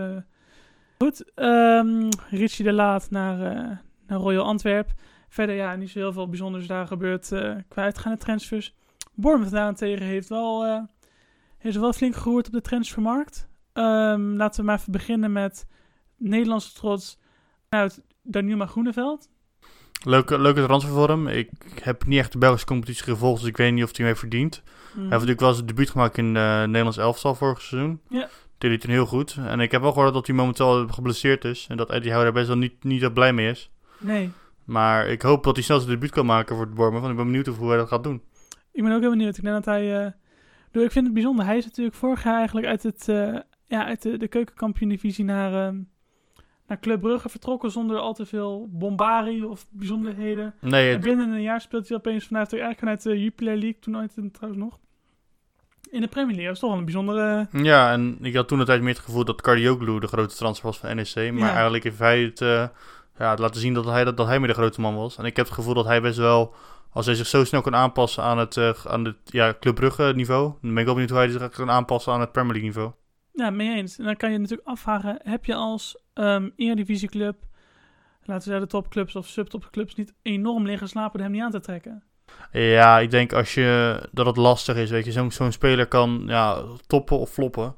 goed, ehm Richie de Laat naar, naar Royal Antwerp. Verder, ja, niet zo heel veel bijzonders daar gebeurd qua uitgaande transfers. Bournemouth daarentegen heeft wel, heeft wel flink geroerd op de transfermarkt. Ehm, laten we maar even beginnen met Nederlandse trots uit Danuma Groeneveld. Leuke, leuke transfer voor hem. Ik heb niet echt de Belgische competitie gevolgd, dus ik weet niet of hij mee verdient. Hij heeft natuurlijk wel zijn debuut gemaakt in eh Nederlands elftal vorig seizoen. Ja. Deed toen heel goed. En ik heb wel gehoord dat hij momenteel geblesseerd is. En dat Eddie Howe daar best wel niet, niet zo blij mee is. Nee, Maar ik hoop dat hij snel zijn debuut kan maken voor het Bournemouth. Want ik ben benieuwd hoe hij dat gaat doen. Ik ben ook heel benieuwd. Ik denk dat hij. eh ik vind het bijzonder. Hij is natuurlijk vorig jaar eigenlijk uit, het, eh, ja, uit de, de keukenkampioen-divisie naar, ehm, naar Club Brugge vertrokken. Zonder al te veel bombarie of bijzonderheden. Nee, En binnen een jaar speelt hij opeens vanuit, eigenlijk vanuit de Jupiler League. Toen ooit en trouwens nog. In de Premier League. Dat is toch wel een bijzondere. ja, en ik had toen de tijd meer het gevoel dat Cardioglu de grote transfer was van NEC. Maar Ja. eigenlijk heeft hij het ja, laten zien dat hij, dat, dat hij meer de grote man was. En ik heb het gevoel dat hij best wel... Als hij zich zo snel kan aanpassen aan het, eh, aan het ja, Club Brugge niveau... dan ben ik wel benieuwd hoe hij zich kan aanpassen aan het Premier League niveau. Ja, mee eens. En dan kan je natuurlijk afvragen. Heb je als ehm Eredivisieclub. Laten we zeggen de topclubs of subtopclubs niet enorm liggen slapen om hem niet aan te trekken? Ja, ik denk als je, dat het lastig is, weet je. Zo'n zo'n speler kan ja, toppen of floppen.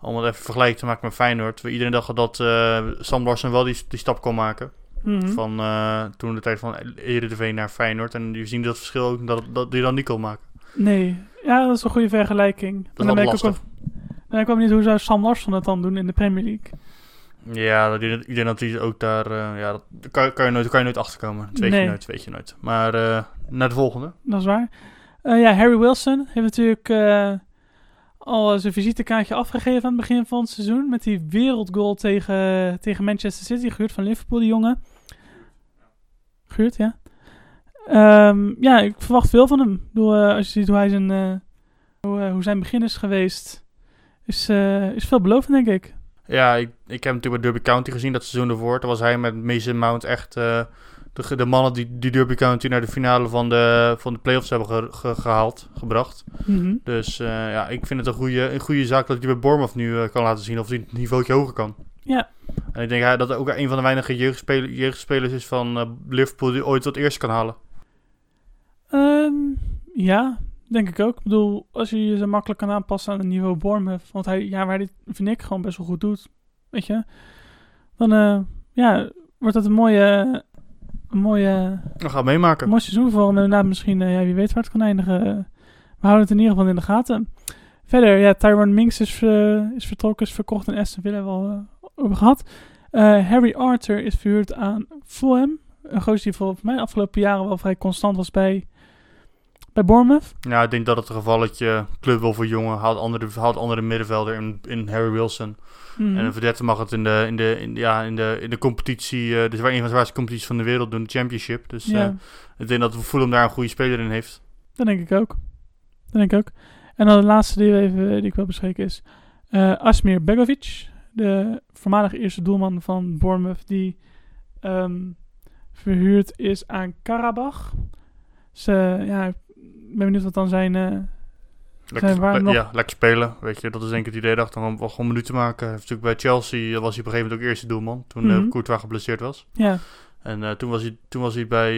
Om het even vergelijk te maken met Feyenoord. Waar iedereen dacht dat eh, Sam Larsson wel die, die stap kon maken. Mhm. Van eh, toen de tijd van Eredivisie naar Feyenoord. En je ziet dat verschil ook, dat, dat die dan niet kon maken. Nee, ja, dat is een goede vergelijking. Dat is dan ben ik ook wel, dan ik benieuwd hoe zou Sam Larsson het dan doen in de Premier League. Ja, dat- ik denk dat hij ook daar... eh, ja, dat kan, kan, je nooit, kan je nooit achterkomen. Dat weet Nee. je nooit, weet je nooit. Maar eh, naar de volgende. Dat is waar. Ja, Harry Wilson heeft natuurlijk al zijn visitekaartje afgegeven aan het begin van het seizoen. Met die wereldgoal tegen, tegen Manchester City. Gehuurd van Liverpool, die jongen. Gehuurd, ja. Ehm, ja, ik verwacht veel van hem. Ik bedoel, eh, als je ziet hoe, hij zijn, eh, hoe, eh, hoe zijn begin is geweest. Is, is veelbelovend, denk ik. Ja, ik, ik heb natuurlijk bij Derby County gezien dat seizoen ervoor. Toen was hij met Mason Mount echt de, de mannen die, die Derby County naar de finale van de, van de playoffs hebben ge- ge- gehaald, gebracht. Mhm. Dus ja, ik vind het een goede, een goede zaak dat hij bij Bournemouth nu kan laten zien of hij het niveautje hoger kan. Ja, En ik denk dat hij ook een van de weinige jeugdspeler, jeugdspelers is van eh, Liverpool die ooit tot eerst kan halen. Ehm, ja, denk ik ook. Ik bedoel, als je je zo makkelijk kan aanpassen aan het niveau Bournemouth, want hij, ja, waar hij dit, vind ik, gewoon best wel goed doet, weet je, dan eh, ja, wordt dat een mooie, een mooie, We gaan meemaken. mooi seizoen voor hem. En inderdaad misschien, eh, ja, wie weet waar het kan eindigen. We houden het in ieder geval in de gaten. Verder, ja, Tyrone Minks is, is vertrokken, is verkocht en Aston Villa hebben we al eh, over gehad. Eh, Harry Arthur is verhuurd aan Fulham. Een gozer die volgens mij de afgelopen jaren wel vrij constant was bij, bij Bournemouth. Ja, ik denk dat het gevalletje club wil voor jongen. Haalt andere, haalt andere middenvelder in, in Harry Wilson. Mhm. En een verdette mag het in de, in de, in, ja, in de, in de competitie, dus waar een van de zwaarste competities van de wereld doen, de Championship. Dus ja, eh, ik denk dat Fulham daar een goede speler in heeft. dat denk ik ook. Dat denk ik ook. En dan de laatste die, we even, die ik wil bespreken is Asmir Begovic, de voormalig eerste doelman van Bournemouth, die ehm, verhuurd is aan Karabach. Dus ja, ik ben benieuwd wat dan zijn... eh, Lekker, Zijn nog- Ja, lekker spelen. Weet je, dat is denk ik het idee dacht om gewoon minuten maken. Hij heeft natuurlijk bij Chelsea eh, was hij op een gegeven moment ook eerste doelman. Toen Mhm. eh Courtois geblesseerd was. ja, En toen, was hij, toen was hij bij...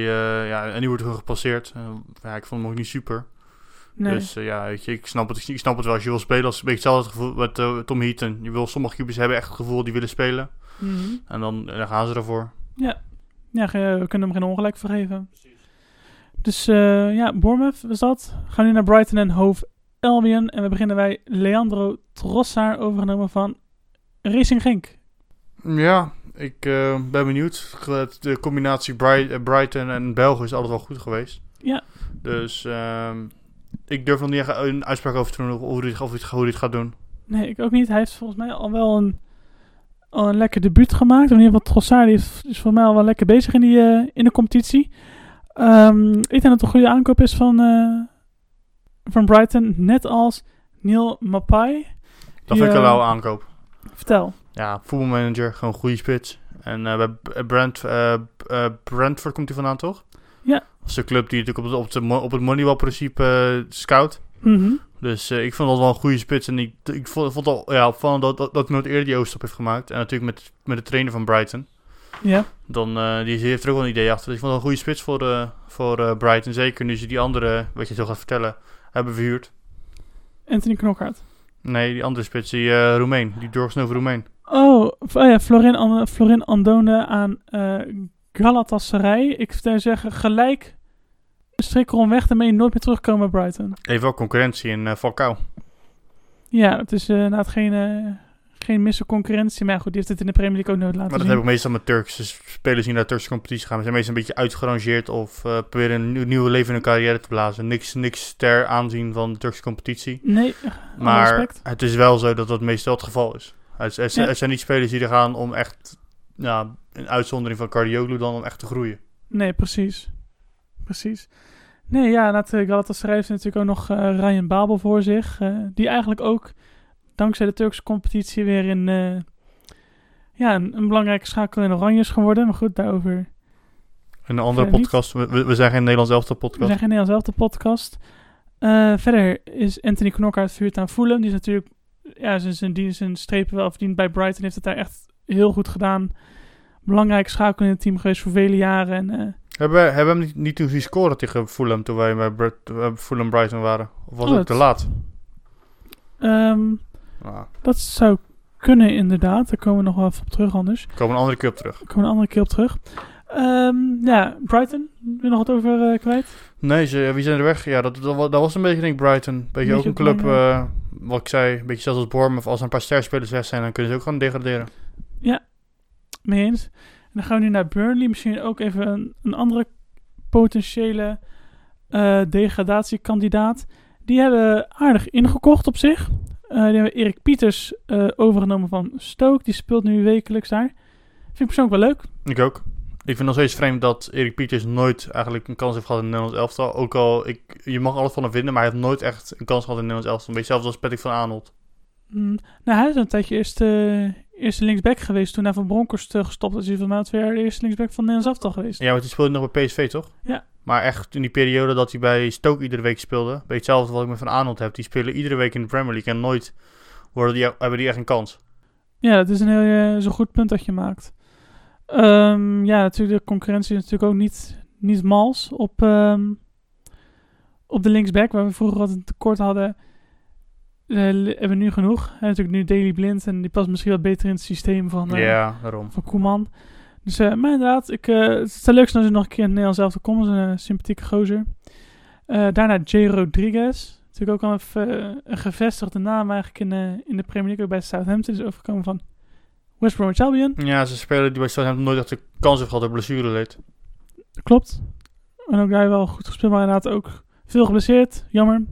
ja, en nu wordt hij gepasseerd. Eh, ja, ik vond hem ook niet super. Nee. Dus eh, ja, weet je, ik snap, het, ik snap het wel. Als je wil spelen, als een beetje hetzelfde gevoel met eh, Tom Heaton. Je wil, sommige keepers hebben echt het gevoel die willen spelen. Mhm. En dan, dan gaan ze ervoor. Ja, ge- we kunnen hem geen ongelijk vergeven. Dus eh, ja, Bournemouth was dat. We gaan nu naar Brighton en Hove Albion. En we beginnen bij Leandro Trossard, overgenomen van Racing Genk. Ja, ik eh, ben benieuwd. De combinatie Bri- eh, Brighton en België is altijd wel goed geweest. Ja. Dus ehm, ik durf nog niet echt een uitspraak over te doen hoe hij, of hoe het gaat doen. Nee, ik ook niet. Hij heeft volgens mij al wel een, al een lekker debuut gemaakt. In ieder geval Trossard is, is volgens mij al wel lekker bezig in, die, eh, in de competitie. Ehm, ik denk dat het een goede aankoop is van, eh, van Brighton. Net als Neil Mapai. Dat vind ik een eh, lauwe aankoop. Vertel. Ja, voetbalmanager, gewoon goede spits. En bij Brent, eh, Brentford komt hij vandaan, toch? Ja. Dat is de club die natuurlijk op het, op het, mo- op het Moneyball-principe eh, scout. Mhm. Dus eh, ik vond dat wel een goede spits. En ik, ik vond, vond al ja, opvallend dat, dat, dat nooit eerder die overstap heeft gemaakt. En natuurlijk met, met de trainer van Brighton. Ja. Dan, eh, die heeft er ook wel een idee achter. Dus ik vond het een goede spits voor, eh voor Brighton. Zeker nu ze die andere, wat je zo gaat vertellen, hebben verhuurd. Anthony Knockaert. Nee, die andere spits, die Roemeen. Die doorgesnoven Roemeen. Oh, oh ja, Florin, An- Florin Andone aan Galatasaray. Ik zou zeggen, gelijk een strik erom weg, daarmee nooit meer terugkomen bij Brighton. Even wel concurrentie in eh Falcao. Ja, het is eh inderdaad geen, eh, geen misse concurrentie. Maar goed, die heeft het in de Premier League ook nooit laten Maar dat zien. heb ik meestal met Turkse spelers die naar de Turkse competitie gaan. We zijn meestal een beetje uitgerangeerd of eh, proberen een nieuw, nieuw leven in hun carrière te blazen. Niks, niks ter aanzien van de Turkse competitie. Nee, Maar het is wel zo dat dat meestal het geval is. Het, het, Ja. het zijn niet spelers die er gaan om echt, ja, een uitzondering van Cardioglu dan om echt te groeien. Nee, precies. Precies. Nee, ja, na het Galatasaray heeft natuurlijk ook nog eh, Ryan Babel voor zich. eh, die eigenlijk ook, dankzij de Turkse competitie, weer in... eh, ja, een, een belangrijke schakel in Oranje is geworden. Maar goed, daarover een andere podcast, we, we we zijn geen Nederlands elftal We podcast. zijn geen Nederlands elftal podcast. Eh, verder is Anthony Knockaert vuurt aan Fulham. Die is natuurlijk, ja, zijn, zijn, zijn strepen wel verdiend bij Brighton. Heeft het daar echt heel goed gedaan. Belangrijke schakel in het team geweest voor vele jaren. En, eh, Hebben we hebben we hem niet, niet toen zien scoren tegen Fulham toen wij bij Br- eh, Fulham Brighton waren? Of was Oh, het te laat? ehm, Nou, dat zou kunnen inderdaad. Daar komen we nog wel even op terug anders. daar komen we een andere keer op terug. Daar komen we een andere keer op terug. Ehm, ja, Brighton. Wil je nog wat over eh, kwijt? Nee, ze, wie zijn er weg? Ja, dat, dat, wa- dat was een beetje, denk ik, Brighton. Beetje Beetje ook een club, wat ik zei, een beetje zelfs als Bournemouth. Als er een paar sterspelers weg zijn, dan kunnen ze ook gewoon degraderen. Mee eens. En dan gaan we nu naar Burnley. Misschien ook even een, een andere potentiële eh, degradatiekandidaat. Die hebben aardig ingekocht op zich. Eh, die hebben Erik Pieters eh, overgenomen van Stoke. Die speelt nu wekelijks daar. Vind ik persoonlijk wel leuk. Ik ook. Ik vind nog steeds vreemd dat Erik Pieters nooit eigenlijk een kans heeft gehad in het Nederlands elftal. Ook al, ik, je mag alles van hem vinden, maar hij heeft nooit echt een kans gehad in het Nederlands elftal. Een beetje zelfs als Patrick van Aanholt. Mm, nou, hij is een tijdje eerst, eerste linksback geweest toen hij van Bronckhorst uh, gestopt is. Hij al twee jaar de eerste linksback van Nederlands elftal geweest. Ja, maar die speelde nog bij PSV, toch? Ja. Maar echt in die periode dat hij bij Stoke iedere week speelde, beetje hetzelfde wat ik met Van Aanholt heb. Die spelen iedere week in de Premier League en nooit worden die, hebben die echt een kans. Ja, dat is een heel eh, zo'n goed punt dat je maakt. Ehm, ja, natuurlijk, de concurrentie is natuurlijk ook niet, niet mals op, ehm, op de linksback, waar we vroeger wat een tekort hadden. Eh, hebben we nu genoeg. En natuurlijk nu Daily Blind en die past misschien wat beter in het systeem van, eh, ja, daarom. van Koeman. Dus, eh, maar inderdaad, ik, het zou leuk zijn als hij nog een keer in het Nederlands zelf te komen. Is een sympathieke gozer. Daarna Jay Rodriguez. Natuurlijk ook al een gevestigde naam eigenlijk in, de in de Premier League. Ook bij Southampton is overgekomen van West Bromwich Albion. Ja, ze spelen die bij Southampton nooit echt de kans heeft gehad door blessure leed. Klopt. En ook daar wel goed gespeeld, maar inderdaad ook veel geblesseerd. Jammer.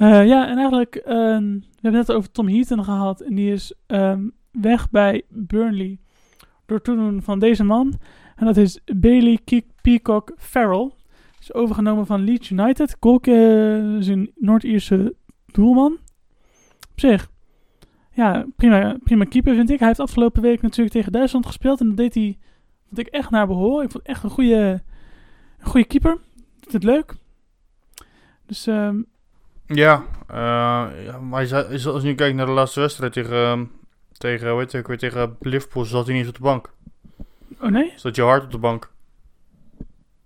Eh, ja, en eigenlijk, ehm, we hebben het net over Tom Heaton gehad. En die is ehm, weg bij Burnley door toedoen van deze man. En dat is Bailey Ke- Peacock Farrell. Is overgenomen van Leeds United. Golk eh, is een Noord-Ierse doelman. Op zich, ja, prima, prima keeper vind ik. Hij heeft afgelopen week natuurlijk tegen Duitsland gespeeld. En dat deed hij, vond ik echt naar behoren. Ik vond echt een goede, een goede keeper. Doet het leuk. Dus ehm, Ja, eh, ja, maar als je nu kijkt naar de laatste wedstrijd tegen, ehm, tegen, ook weer, tegen Liverpool, zat hij niet eens op de bank. Oh nee? Zat Joe Hart op de bank.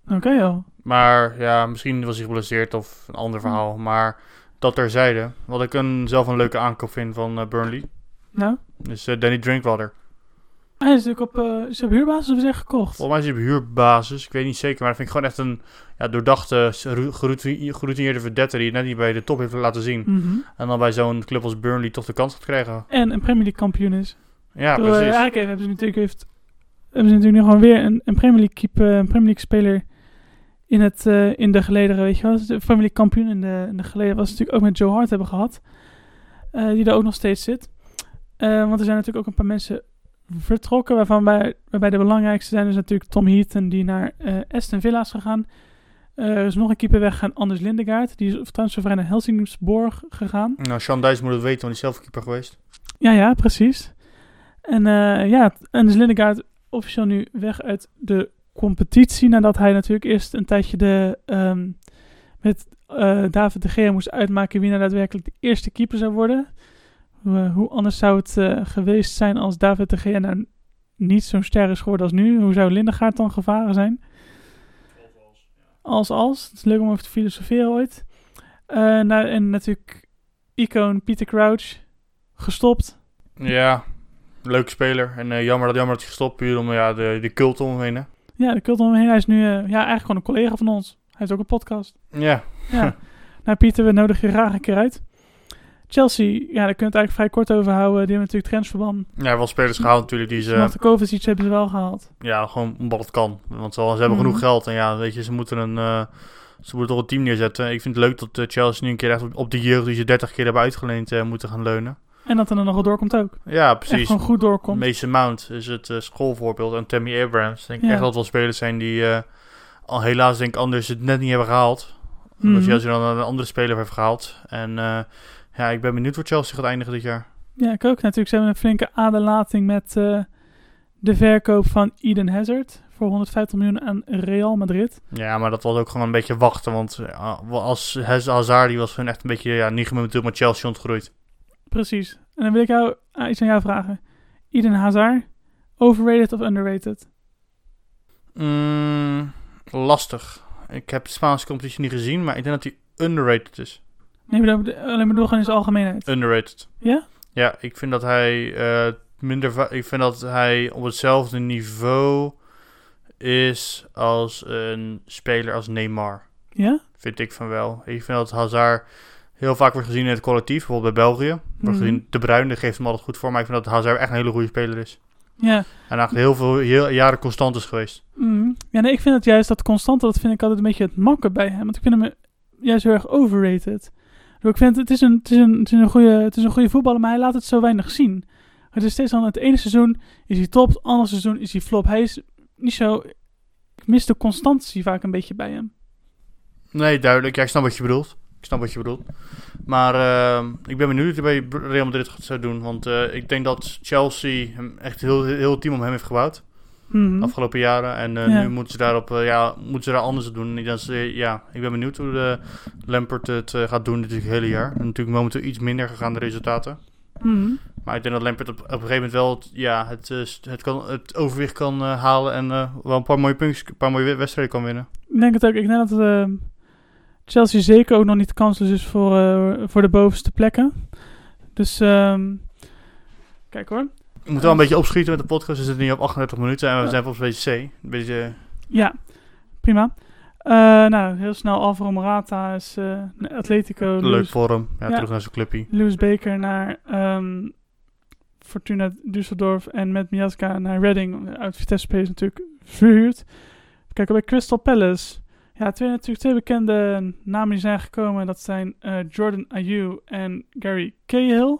Oké joh. Maar ja, misschien was hij geblesseerd of een ander verhaal. Maar dat terzijde. Wat ik een, zelf een leuke aankoop vind van eh, Burnley. Nou, Is eh, Danny Drinkwater. Hij is natuurlijk op, eh is op huurbasis of is hij echt gekocht? Volgens mij is hij op huurbasis. Ik weet niet zeker. Maar dat vind ik gewoon echt een ja, doordachte, geroutineerde verdette. Die het net niet bij de top heeft laten zien. Mhm. En dan bij zo'n club als Burnley toch de kans gaat krijgen. En een Premier League kampioen is. Ja, Door, eh, precies. eigenlijk hebben ze natuurlijk, heeft, hebben ze natuurlijk nu gewoon weer een, een Premier League keeper, een Premier League speler in, het, eh, in de gelederen, weet je wel. De Premier League kampioen in de, in de gelederen was natuurlijk ook met Joe Hart hebben gehad. eh, die daar ook nog steeds zit. Eh, want er zijn natuurlijk ook een paar mensen vertrokken, waarvan bij, waarbij de belangrijkste zijn dus natuurlijk Tom Heaton, die naar eh, Aston Villa is gegaan. Eh, er is nog een keeper weggegaan, Anders Lindegaard. Die is transfervrij naar Helsingborg gegaan. Nou, Sean Dijs moet het weten, want hij is zelf keeper geweest. Ja, ja, precies. En eh, ja, en dus Lindegaard officieel nu weg uit de competitie. Nadat hij natuurlijk eerst een tijdje de, ehm, met David de Gea moest uitmaken wie nou daadwerkelijk de eerste keeper zou worden. Hoe, eh, hoe anders zou het eh, geweest zijn als David de Gea nou niet zo'n ster is geworden als nu? Hoe zou Lindegaard dan gevaren zijn? Als als. Het is leuk om over te filosoferen ooit. Eh, nou, en natuurlijk icoon Peter Crouch gestopt. Ja, leuke speler. En jammer, dat, jammer dat hij gestopt puur om ja, de, de cult omheen. Hè? Ja, de cult omheen. Hij is nu ja, eigenlijk gewoon een collega van ons. Hij heeft ook een podcast. Ja, Ja. nou, Pieter, we nodigen je graag een keer uit. Chelsea, ja, daar kunnen we het eigenlijk vrij kort over houden. Die hebben natuurlijk transferban. ja wel spelers gehaald natuurlijk die ze Martin Kovacic hebben ze wel gehaald. ja, gewoon omdat het kan. Want ze, hebben Mhm. genoeg geld en ja, weet je, ze moeten een eh, ze moeten toch een team neerzetten. Ik vind het leuk dat eh, Chelsea nu een keer echt op, de jeugd die ze 30 keer hebben uitgeleend eh, moeten gaan leunen. En dat er dan nog wel doorkomt ook. Ja, Echt precies. gewoon goed doorkomt. Mason Mount is het schoolvoorbeeld en Tammy Abrams. Ik denk Ja. echt dat wel spelers zijn die al helaas denk ik anders het net niet hebben gehaald. Omdat Mhm. Chelsea dan een andere speler heeft gehaald. En ja, ik ben benieuwd waar Chelsea gaat eindigen dit jaar. Ja, ik ook. Natuurlijk, ze hebben een flinke aderlating met eh, de verkoop van Eden Hazard. Voor 150 miljoen aan Real Madrid. Ja, maar dat was ook gewoon een beetje wachten. Want ja, als Haz- Hazard die was gewoon echt een beetje ja, niet natuurlijk met Chelsea ontgroeid. Precies. En dan wil ik jou ah, iets aan jou vragen. Eden Hazard, overrated of underrated? Mm, lastig. Ik heb de Spaanse competitie niet gezien, maar ik denk dat hij underrated is. Nee, maar dat- alleen maar door gewoon in zijn algemeenheid. Underrated. Ja? Ja, ik vind dat hij eh, minder. Ik vind dat hij op hetzelfde niveau is als een speler als Neymar. Ja? Vind ik van wel. Ik vind dat Hazard heel vaak wordt gezien in het collectief, bijvoorbeeld bij België. Wordt Mhm. gezien De Bruyne geeft hem altijd goed voor, maar ik vind dat Hazard echt een hele goede speler is. Ja. En eigenlijk heel veel heel, jaren constant is geweest. Mhm. Ja, nee, ik vind het juist dat constante, dat vind ik altijd een beetje het makken bij hem. Want ik vind hem juist heel erg overrated. Ik vind het, is een, het is een, is een, goede, het is een goede voetballer, maar hij laat het zo weinig zien. Het is steeds dan het ene seizoen is hij top, het andere seizoen is hij flop. Hij is niet zo... Ik mis de constantie vaak een beetje bij hem. Nee, duidelijk. Ja, ik snap wat je bedoelt. Ik snap wat je bedoelt. Maar eh, ik ben benieuwd wat hij bij Real Madrid gaat doen. Want eh, ik denk dat Chelsea hem echt heel, heel team om hem heeft gebouwd. Mhm. afgelopen jaren. En eh, Ja. nu moeten ze daarop, eh, ja, moeten ze daar anders op doen. Ik, dat ja, ik ben benieuwd hoe de Lampert het eh, gaat doen dit hele jaar. En natuurlijk momenteel iets minder gegaan de resultaten. Mhm. Maar ik denk dat Lampert op, op een gegeven moment wel het, ja, het, eh, het, kan, het overwicht kan eh, halen. En eh, wel een paar mooie puntjes, een paar mooie wedstrijden kan winnen. Ik denk het ook. Ik denk dat eh, Chelsea zeker ook nog niet kansloos is voor, eh, voor de bovenste plekken. Dus, ehm, kijk hoor. We moeten wel een beetje opschieten met de podcast. We zitten nu op 38 minuten en we Ja. zijn volgens beetje C. Een beetje, Ja, prima. Eh, nou, heel snel Alvaro Morata is naar Atletico. leuk Lewis, voor hem. Ja, Ja. terug naar zijn clubje. Lewis Baker naar ehm, Fortuna Düsseldorf en met Miazga naar Reading. Uit Vitesse Space natuurlijk verhuurd. Kijk, bij Crystal Palace. Ja, twee, natuurlijk twee bekende namen die zijn gekomen. Dat zijn eh, Jordan Ayew en Gary Cahill.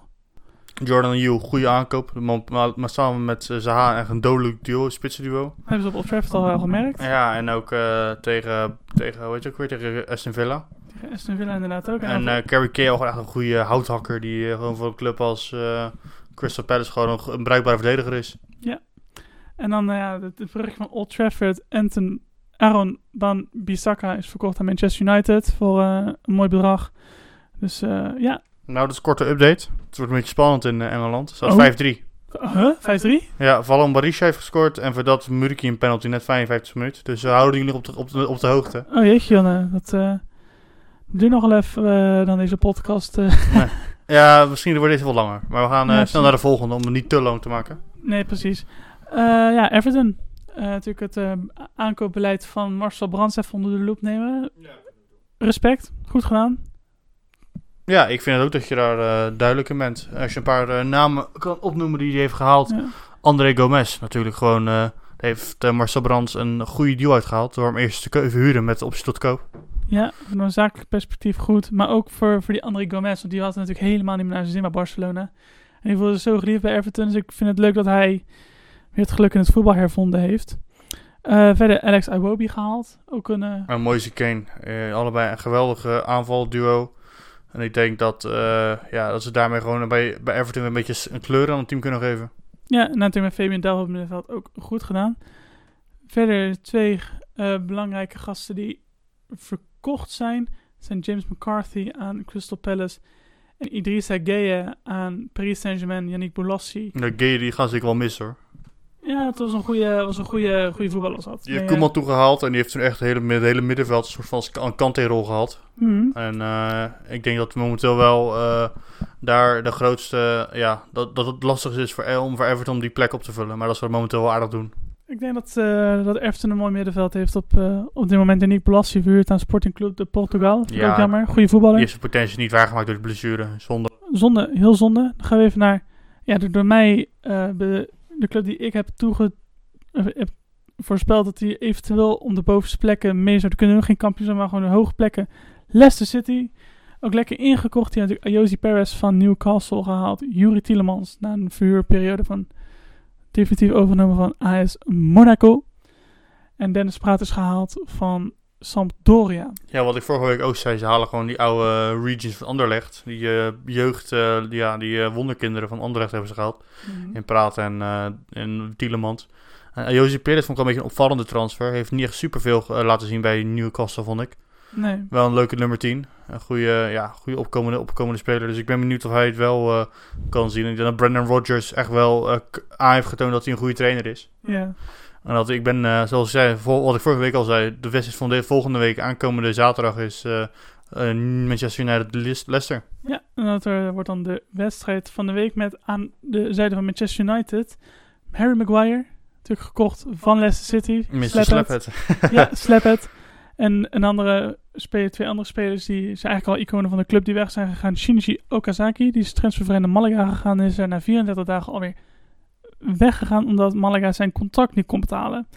Jordan Hugh, goede aankoop. Maar, maar, maar samen met eh, Zaha echt een dodelijk duo, spitsenduo. Hebben ze op Old Trafford al wel gemerkt. Ja, en ook eh, tegen, tegen, hoe heet je ook weer, tegen Aston Villa. Tegen Aston Villa inderdaad ook. En eh Carrie ook echt een goede houthakker die eh, gewoon voor een club als eh, Crystal Palace gewoon een, een bruikbare verdediger is. en dan eh, ja, het, het brugje van Old Trafford. Anton Aaron Van Bissaka is verkocht aan Manchester United voor eh, een mooi bedrag. Dus eh, ja, Nou, dat is een korte update. Het wordt een beetje spannend in eh, Engeland. Het staat Oh. 5-3 Huh? 5-3? Ja, Valon Barisha heeft gescoord en voor dat Muriki een penalty net 55 minuten. Dus we houden jullie op de, op de, op de hoogte. Oh jeetje, Jonne. Dat eh duurt nog wel even eh, dan deze podcast. eh. Ja, misschien wordt deze wel langer. Maar we gaan eh, Ja, snel naar de volgende om het niet te lang te maken. nee, precies. Eh, ja, Everton. Eh, natuurlijk het eh, aankoopbeleid van Marcel Brands even onder de loep nemen. Respect. Goed gedaan. Ja, ik vind het ook dat je daar eh, duidelijk in bent. Als je een paar eh, namen kan opnoemen die hij heeft gehaald. Ja. André Gomez natuurlijk gewoon... eh, heeft Marcel Brands een goede deal uitgehaald. Door hem eerst te verhuren met optie tot koop. Ja, van een zakelijk perspectief goed. Maar ook voor, voor die André Gomez. Want die had natuurlijk helemaal niet meer naar zijn zin bij Barcelona. En die voelde zich zo geliefd bij Everton. Dus ik vind het leuk dat hij weer het geluk in het voetbal hervonden heeft. Verder Alex Iwobi gehaald. Ook een... En Moise Kane. allebei een geweldige aanvalduo. En ik denk dat, eh, ja, dat ze daarmee gewoon bij, bij Everton weer een beetje een kleur aan het team kunnen geven. Ja, en natuurlijk met Fabian Delft op het middenveld ook goed gedaan. Verder twee eh, belangrijke gasten die verkocht zijn. zijn James McCarthy aan Crystal Palace. En Idrissa Gueye aan Paris Saint-Germain. Yannick Boulassi. De Gay die gaan ze ik wel missen hoor. Ja, het was een goede, was een goede, goede voetballer. Zat. Die heeft Nee, Koeman toegehaald en die heeft toen echt het hele, het hele middenveld een soort van kantrol gehad. eh, mhm. En eh, ik denk dat momenteel wel eh, daar de grootste, ja, dat, dat het lastig is voor, El- om voor Everton om die plek op te vullen. Maar dat ze het momenteel wel aardig doen. Ik denk dat, eh dat Everton een mooi middenveld heeft op, op dit moment. Yannick Boulassi verhuurd aan Sporting Club de Portugal. Vind Ja. ook jammer. Goede voetballer. Die heeft zijn potentie niet waargemaakt door de blessure. Zonde. zonde, heel zonde. Dan gaan we even naar ja, door mij be- de club die ik eh, heb voorspeld dat die eventueel om de bovenste plekken mee zouden kunnen. Geen kampioen zijn, maar gewoon de hoge plekken. Leicester City. Ook lekker ingekocht. Die natuurlijk Ayosi Perez van Newcastle gehaald. Yuri Tielemans na een verhuurperiode van definitief overgenomen van AS Monaco. En Dennis Praat is gehaald van Sampdoria. Ja, wat ik vorige week ook zei, ze halen gewoon die oude regions van Anderlecht. Die eh, jeugd, eh, die, ja, die eh, wonderkinderen van Anderlecht hebben ze gehaald. In Praat en, en Tielemans. Uh, Josie Perez vond ik wel een beetje een opvallende transfer. Heeft niet echt superveel laten zien bij Newcastle, vond ik. Nee. Wel een leuke nummer 10. Een goede, ja, goede opkomende, opkomende speler. Dus ik ben benieuwd of hij het wel kan zien. Ik denk dat Brendan Rodgers echt wel aan heeft getoond dat hij een goede trainer is. Ja. En dat ik ben, eh, zoals ik zei, vol- wat ik vorige week al zei, de wedstrijd van de volgende week, aankomende zaterdag, is eh, Manchester United Leicester. Leicester. Ja, en dat er wordt dan de wedstrijd van de week met aan de zijde van Manchester United Harry Maguire, natuurlijk gekocht van Leicester City. Mr. Slaphead. Ja, Slaphead. En een andere speler, twee andere spelers die zijn eigenlijk al iconen van de club die weg zijn gegaan. Shinji Okazaki, die is transfervrij naar Malaga gegaan en is er na 34 dagen alweer weggegaan omdat Malaga zijn contract niet kon betalen.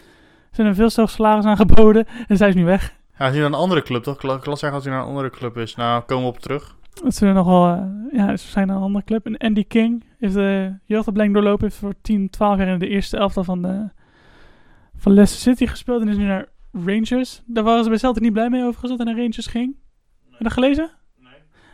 Ze hebben veel te hoog salaris aangeboden en zij is nu weg. Hij is nu naar een andere club, toch? Kla- Klas zeggen dat hij naar een andere club is. Nou, komen we op terug. Dat ze nogal, eh, ja, ze zijn naar een andere club. En Andy King heeft de jeugdopleiding doorlopen. Heeft voor 10, 12 jaar in de eerste elftal van, de, van Leicester City gespeeld. En is nu naar Rangers. Daar waren ze bij Celtic niet blij mee overigens dat hij naar Rangers ging. Heb je dat gelezen? Nee.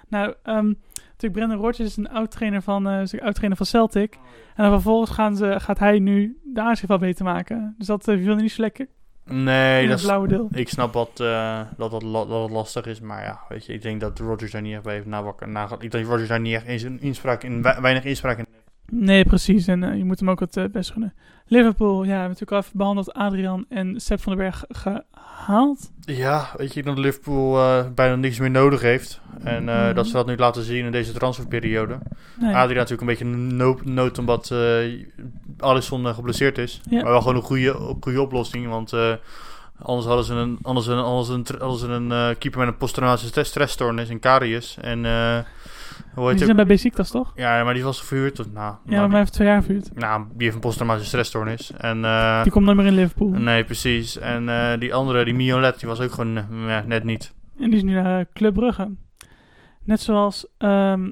Nou, ehm natuurlijk Brendan Rodgers is een oud-trainer van, eh, is een oud-trainer van Celtic. En dan vervolgens gaan ze, gaat hij nu de aanschrift wel beter maken. Dus dat uh, viel niet zo lekker Nee, in dat het blauwe deel. ik snap wat, eh, dat, dat, dat lastig is. Maar ja, weet je, ik denk dat Rodgers daar niet echt bij heeft nawakker. Na, ik denk dat Rodgers daar niet echt eens inspraak in, wei- weinig inspraak in heeft. Nee, precies. En eh, je moet hem ook het eh, best gunnen. Liverpool, ja, we hebben natuurlijk al even behandeld. Adrian en Sepp van den Berg gehaald. Ja, weet je, dat Liverpool eh, bijna niks meer nodig heeft. En Mhm. dat ze dat nu laten zien in deze transferperiode. Nee. Adriaan natuurlijk een beetje no nood omdat Alisson geblesseerd is. Ja. Maar wel gewoon een goede, goede oplossing. Want anders hadden ze een, anders een, anders een, ze een keeper met een posttraumatische stress- stressstoornis in Karius. En hoe Die zijn bij Besiktas, toch? Ja, maar die was verhuurd. tot- Nou, Ja, nou, maar mij heeft twee jaar verhuurd. nou, die heeft een posttraumatische stressstoornis. En eh, Die komt nooit meer in Liverpool. nee, precies. En eh, die andere, die Miolet, die was ook gewoon eh, net niet. En die is nu naar Club Brugge. Net zoals ehm,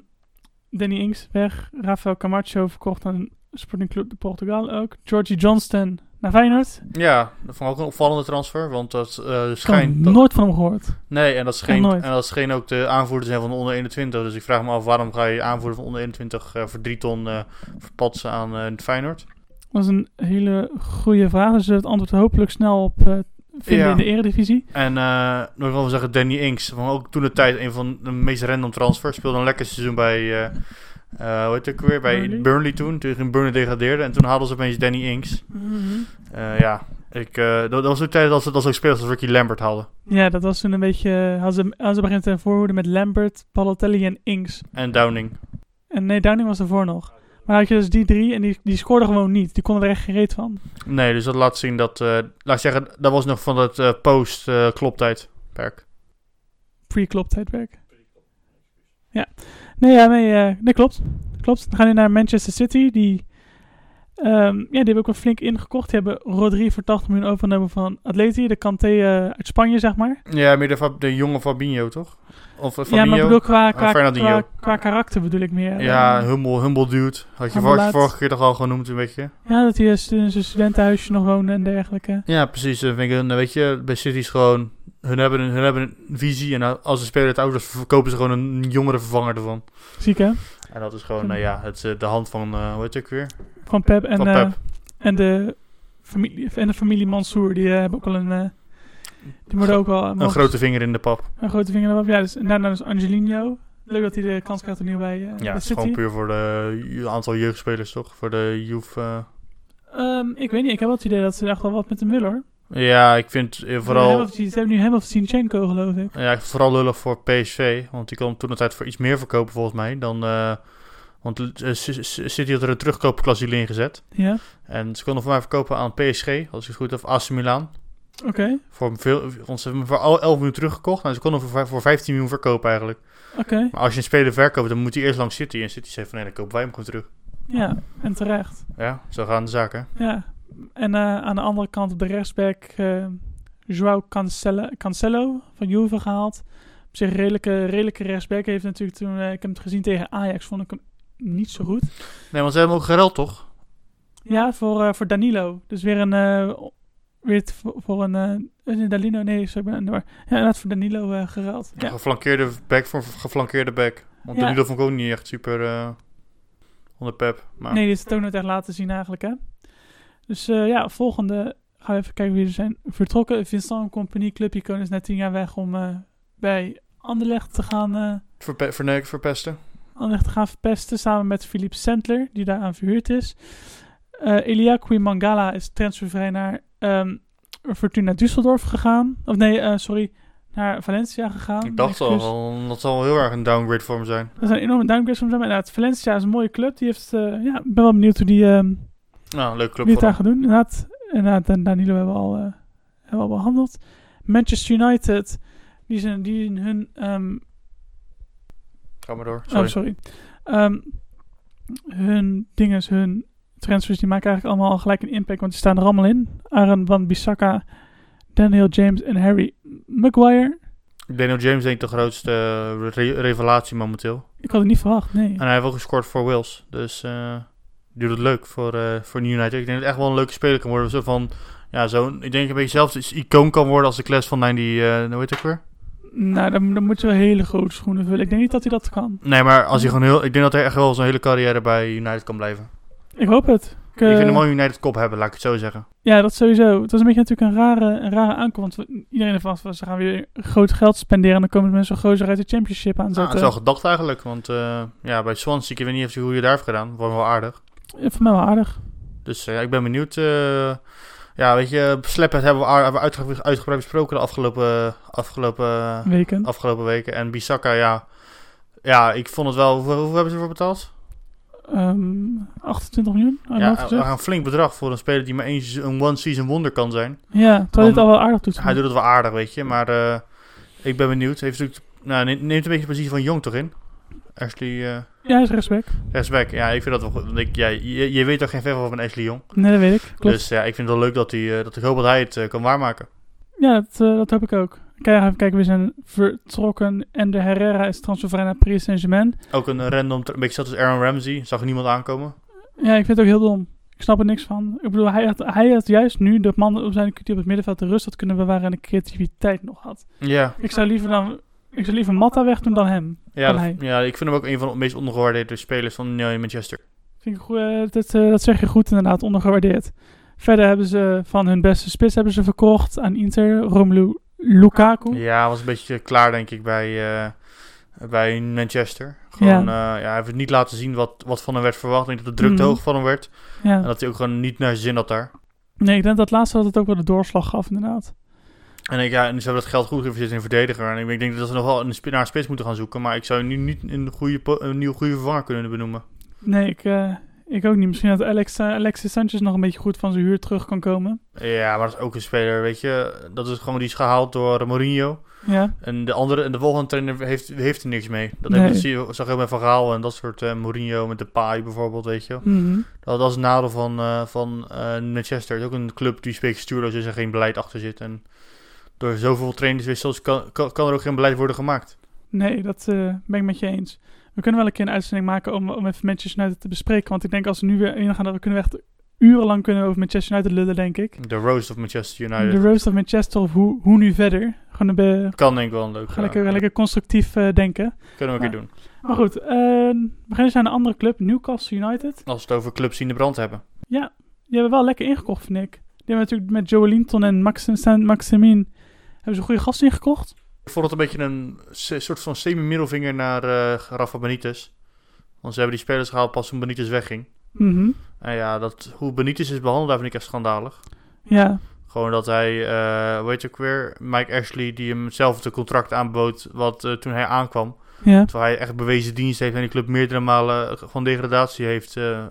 Danny Ings weg. Rafael Camacho verkocht aan Sporting Club de Portugal ook. Georgie Johnston naar Feyenoord. Ja, dat vond ik ook een opvallende transfer. Want dat Ik heb schijnt... dat- nooit van hem gehoord. Nee, en dat, scheen, en dat scheen ook de aanvoerder zijn van de onder 21. Dus ik vraag me af waarom ga je aanvoerder van onder 21 eh, voor 3 ton eh verpatsen aan eh Feyenoord? Dat is een hele goede vraag. Dus het antwoord hopelijk snel op vinden Ja. in de eredivisie. En eh nog wel zeggen, Danny Inks, van ook toen de tijd een van de meest random transfers. Speelde een lekker seizoen bij, Eh hoe heet het ook weer? Bij Burnley? Burnley, toen. Toen ging Burnley degradeerde. En toen hadden ze opeens Danny Inks. Eh, ja, ik, eh, dat, dat was ook tijd dat ze, dat ze ook spelers als Ricky Lambert hadden. Ja, dat was toen een beetje... Hadden ze, hadden ze begint te voorhoeden met Lambert, Balotelli en Inks. En Downing. En nee, Downing was ervoor nog. Maar had je dus die drie en die, die scoorden gewoon niet. Die konden er echt geen reet van. Nee, dus dat laat zien dat... laat ik zeggen, dat was nog van het post-kloptijdperk. Pre-klop tijdperk. Ja. Nee, ja, nee, eh, nee, klopt. Klopt. Dan gaan we naar Manchester City. Die, ehm, ja, die hebben ook wel flink ingekocht. Die hebben Rodri voor 80 miljoen overgenomen van Atleti. De Kanté eh, uit Spanje, zeg maar. ja, meer de, jonge Fabinho, toch? Of uh, Ja, maar ik bedoel qua, qua, Fernandinho. qua, qua karakter bedoel ik meer. Ja, Eh, humble, humble dude. Had je vorige, vorige keer toch al genoemd, een beetje? ja, dat hij in zijn studentenhuisje nog woonde en dergelijke. Ja, precies. eh, Vind ik, een- weet je, bij City is gewoon... Hun hebben, een, hun hebben een visie en als ze spelen het ouders verkopen ze gewoon een jongere vervanger ervan. Ziek, hè? En dat is gewoon, nou ja, het, eh, de hand van, eh, hoe heet het ook weer? Van Pep en, Van eh, Pep. en, de, familie, en de familie Mansour. Die eh, hebben ook wel een... eh, die worden ook wel... Een grote vinger in de pap. Een grote vinger erop. Ja, dus, en daarna dus Angelino. Leuk dat hij de kans krijgt opnieuw bij, eh Ja, bij het is gewoon puur voor de aantal jeugdspelers, toch? Voor de youth... eh. Ehm, ik weet niet, ik heb wel het idee dat ze echt wel wat met hem willen hoor. Ja, ik vind eh, vooral... hebben, ze hebben nu helemaal Zinchenko geloof ik. Ja, ik vind het vooral lullig voor PSV. Want die kon toen de tijd voor iets meer verkopen volgens mij. Dan, eh, want eh, City had er een terugkoopclausule in gezet. Ja, En ze konden voor mij verkopen aan PSG, als ik het goed heb, AC Milan. oké. Voor, veel, want ze hebben hem voor al 11 miljoen teruggekocht. En ze konden hem voor, voor 15 miljoen verkopen eigenlijk. Oké, Maar als je een speler verkoopt, dan moet hij eerst langs City. En City zegt van nee, dan kopen wij hem gewoon terug. ja, en terecht. Ja, zo gaan de zaken. Ja, en eh, aan de andere kant op de rechtsback eh Joao Cancelo, Cancelo van Juve gehaald. Op zich redelijke, redelijke rechtsback. Heeft natuurlijk toen, ik heb het gezien tegen Ajax, vond ik hem niet zo goed. Nee, want ze hebben hem ook gereld, toch? Ja, voor, eh, voor Danilo. Dus weer een. eh, weer voor, een. eh, een Danilo, nee, sorry, ik ben war. Ja, inderdaad voor Danilo geruild. Ja. Geflankeerde back voor geflankeerde back. Want Ja. Danilo vond ik ook niet echt super onder pep. Maar Nee, die is het ook nooit echt laten zien eigenlijk, hè. Dus ja, volgende. Gaan we even kijken wie er zijn vertrokken. Vincent Compagnie, Club Icoon is net tien jaar weg om bij Anderlecht te gaan. eh, verpe verneuken, verpesten. Anderlecht te gaan verpesten. Samen met Philippe Sendler, die daar aan verhuurd is. Eh Eliakui Mangala is transfervrij naar ehm, Fortuna Düsseldorf gegaan. Of nee, eh, sorry, naar Valencia gegaan. Ik dacht al, wel, dat zal wel heel erg een downgrade voor hem zijn. Dat is een enorme downgrade van hem. Maar inderdaad, Valencia is een mooie club. Die heeft, eh, ja, ik ben wel benieuwd hoe die, ehm Nou, leuke club wie het voor daar gaat doen. Inderdaad, inderdaad Dan- Danilo hebben we al, eh, hebben we al behandeld. Manchester United, die zijn die in hun ehm, Ga maar door, sorry. Oh, sorry. Ehm, hun dinges, hun transfers, die maken eigenlijk allemaal al gelijk een impact, want die staan er allemaal in. Aaron van Bissaka, Daniel James en Harry Maguire. Daniel James denk ik de grootste eh, re- revelatie momenteel. Ik had het niet verwacht, nee. En hij heeft ook gescoord voor Wales. Dus die doet het leuk voor, eh voor United. Ik denk dat het echt wel een leuke speler kan worden. Zo van, ja, zo, ik denk een beetje zelfs iets icoon kan worden als de class van 90, eh hoe heet het ook weer? Nou, dan, dan moet je wel hele grote schoenen vullen. Ik denk niet dat hij dat kan. Nee, maar als hij gewoon heel, ik denk dat hij echt wel zijn hele carrière bij United kan blijven. Ik hoop het. Ik, ik eh, vind hem wel United kop hebben, laat ik het zo zeggen. Ja, dat sowieso. Het was een beetje natuurlijk een rare, een rare aankomst. Want iedereen ervan was, ze gaan weer groot geld spenderen en dan komen mensen gozer uit de championship aanzetten. dat is wel gedacht eigenlijk, want eh, ja, bij Swansea, ik weet niet of je- hoe je daar heeft gedaan. Ik wel aardig. Ja, Voor mij wel aardig. Dus eh, ik ben benieuwd. Ja, weet je, Slephet hebben we, hebben uitge- uitgebreid besproken de afgelopen, afgelopen, Weken. afgelopen weken. En Bissaka, ja, ja, ik vond het wel... Hoeveel, hoeveel hebben ze ervoor betaald? Ehm 28 miljoen? uit mijn ja, een flink bedrag voor een speler die maar se- een one-season wonder kan zijn. Ja, terwijl hij het al wel aardig doet. Hij doet het wel aardig, weet je. Maar eh, ik ben benieuwd. Heeft natuurlijk, nou, neemt een beetje de positie van Jong toch in? Ashley eh Ja, hij is rechtsback. rechtsback. Ja, ik vind dat wel goed. Want ik, ja, je, je weet toch geen ver van Ashley Jong. Nee, dat weet ik. Klopt. Dus ja, ik vind het wel leuk dat, hij, eh, dat ik hoop dat hij het eh, kan waarmaken. Ja, dat, eh, dat hoop ik ook. Kijk, even kijken, we zijn vertrokken. En de Herrera is transfervrij naar Paris Saint-Germain. Ook een random, een beetje zelfs als Aaron Ramsey. Zag er niemand aankomen. Ja, ik vind het ook heel dom. Ik snap er niks van. Ik bedoel, hij had, hij had juist nu de man op zijn die op het middenveld de rust had kunnen bewaren en de creativiteit nog had. Ja, Ik zou liever dan, ik zou liever Matta wegdoen dan hem. ja, dat- ja, ik vind hem ook een van de meest ondergewaardeerde spelers van eh, Manchester. Vind ik goed, eh, dat, eh, dat zeg je goed inderdaad, ondergewaardeerd. Verder hebben ze van hun beste spits hebben ze verkocht aan Inter, Romelu Lukaku. Ja, was een beetje klaar denk ik bij, eh, bij Manchester. Gewoon, ja. ja, hij heeft niet laten zien wat, wat van hem werd verwacht. Ik denk dat de druk te Mhm. hoog van hem werd. Ja. En dat hij ook gewoon niet naar zin had daar. Nee, ik denk dat laatste dat het ook wel de doorslag gaf, inderdaad. En ik, ja, en ze hebben dat geld goed geïnvesteerd in verdediger. En ik denk dat ze nog wel een, naar een spits moeten gaan zoeken. Maar ik zou nu niet een, goede, een nieuwe goede vervanger kunnen benoemen. Nee, ik, eh, ik ook niet. Misschien dat Alex, eh, Alexis Sanchez nog een beetje goed van zijn huur terug kan komen. Ja, maar dat is ook een speler, weet je. Dat is gewoon die is gehaald door Mourinho. Ja, En de andere en de volgende trainer heeft, heeft er niks mee. Dat, Nee. heb, je, zag je ook met Van Gaal en dat soort eh, Mourinho met de Pai bijvoorbeeld, weet je. Mhm. Dat, dat is een nadeel van, van Manchester. Het is ook een club die spreekt stuurloos is en geen beleid achter zit. En door zoveel trainerswissels kan, kan, kan er ook geen beleid worden gemaakt. nee, dat eh, ben ik met je eens. We kunnen wel een keer een uitzending maken om, om even Manchester United te bespreken. Want ik denk als we nu weer ingaan, dat we kunnen echt urenlang kunnen over Manchester United lullen, denk ik. De roast of Manchester De United. roast of Manchester, of hoe, hoe nu verder. Gewoon een kan denk ik wel een leuk. Lekker, lekker constructief eh, denken. Kunnen we keer Ja. doen. Maar goed, eh, we gaan eens naar een andere club, Newcastle United. Als we het over clubs die in de brand hebben. Ja, die hebben wel lekker ingekocht, vind ik. Die hebben natuurlijk met Joe Linton en Maxim Saint-Maximin hebben ze een goede gast ingekocht. Ik vond het een beetje een soort van semi-middelvinger naar eh Rafa Benitez. Want ze hebben die spelers gehaald pas toen Benitez wegging. Mhm. En ja, dat, hoe Benitez is behandeld, daar vind ik echt schandalig. Ja, Gewoon dat hij, eh hoe heet je ook weer, Mike Ashley, die hem hetzelfde contract aanbood wat eh, toen hij aankwam. ja. Terwijl hij echt bewezen dienst heeft en die club meerdere malen van degradatie heeft eh,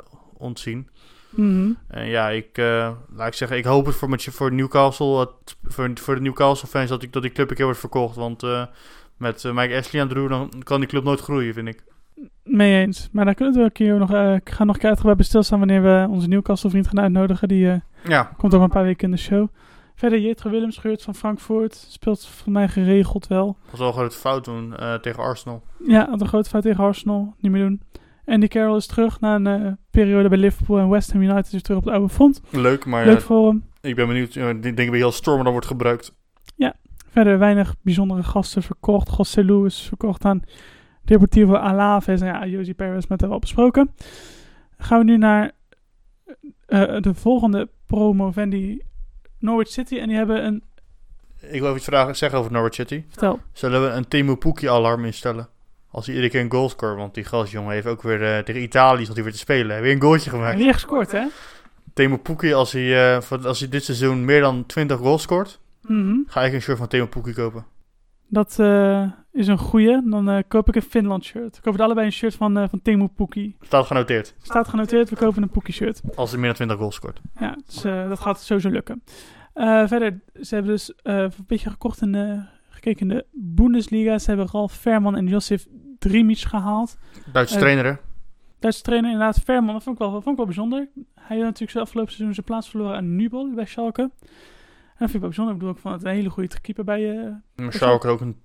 Mhm. En ja, ik, eh, laat ik zeggen, ik hoop het voor, met, voor Newcastle, het- voor, voor de Newcastle fans, dat, ik, dat die club een keer wordt verkocht. Want eh, met eh, Mike Ashley aan het roer, dan kan die club nooit groeien, vind ik. Mee eens. Maar daar kunnen we een keer nog, ik ga nog een keer uitgebreid bij stilstaan wanneer we onze Newcastle vriend gaan uitnodigen. Die Ja, komt over een paar weken in de show. Verder Jetro Willems gehuurd van Frankfurt. Speelt voor mij geregeld wel. was wel een grote fout toen eh, tegen Arsenal. Ja, had een grote fout tegen Arsenal. Niet meer doen. Andy Carroll is terug na een eh, periode bij Liverpool en West Ham United. Is terug op het oude front. Leuk, maar Leuk eh, voor hem. ik ben benieuwd. eh, ik denk dat heel Stormer dan wordt gebruikt. Verder weinig bijzondere gasten verkocht. José Luis verkocht aan Deportivo Alaves. En ja, Josie Perez met wel besproken. Gaan we nu naar eh, de volgende promovendi Norwich City. En die hebben een... Ik wil even iets vragen, zeggen over Norwich City. Vertel. Zullen we een Temu Pukki alarm instellen? Als hij iedere keer een goal scoort. Want die gastjongen heeft ook weer eh, tegen Italië stond hij weer te spelen. Weer een goaltje gemaakt. weer gescoord, hè? Temu Pukki, als hij, eh, als hij dit seizoen meer dan 20 goals scoort, Mhm. ga ik een shirt van Temu Pukki kopen. Dat eh, is een goeie. Dan koop ik een Finland shirt. We kopen allebei een shirt van, eh van Temu Pukki. Staat genoteerd. Staat genoteerd, we kopen een Pukki shirt. Als hij meer dan 20 goals scoort. Ja, dus, dat gaat sowieso lukken. Verder, ze hebben dus een beetje gekocht de, gekeken in de Bundesliga. Ze hebben Ralf Verman en Josif Drimic gehaald. Duitse Eh, trainer, hè? Duitse trainer, inderdaad, Verman, dat vond ik wel, vond ik wel bijzonder. Hij had natuurlijk zijn afgelopen seizoen zijn plaats verloren aan Nubel bij Schalke. En dat vind ik wel bijzonder. Ik bedoel, ik vond het een hele goede keeper bij... eh Maar Schalke ook een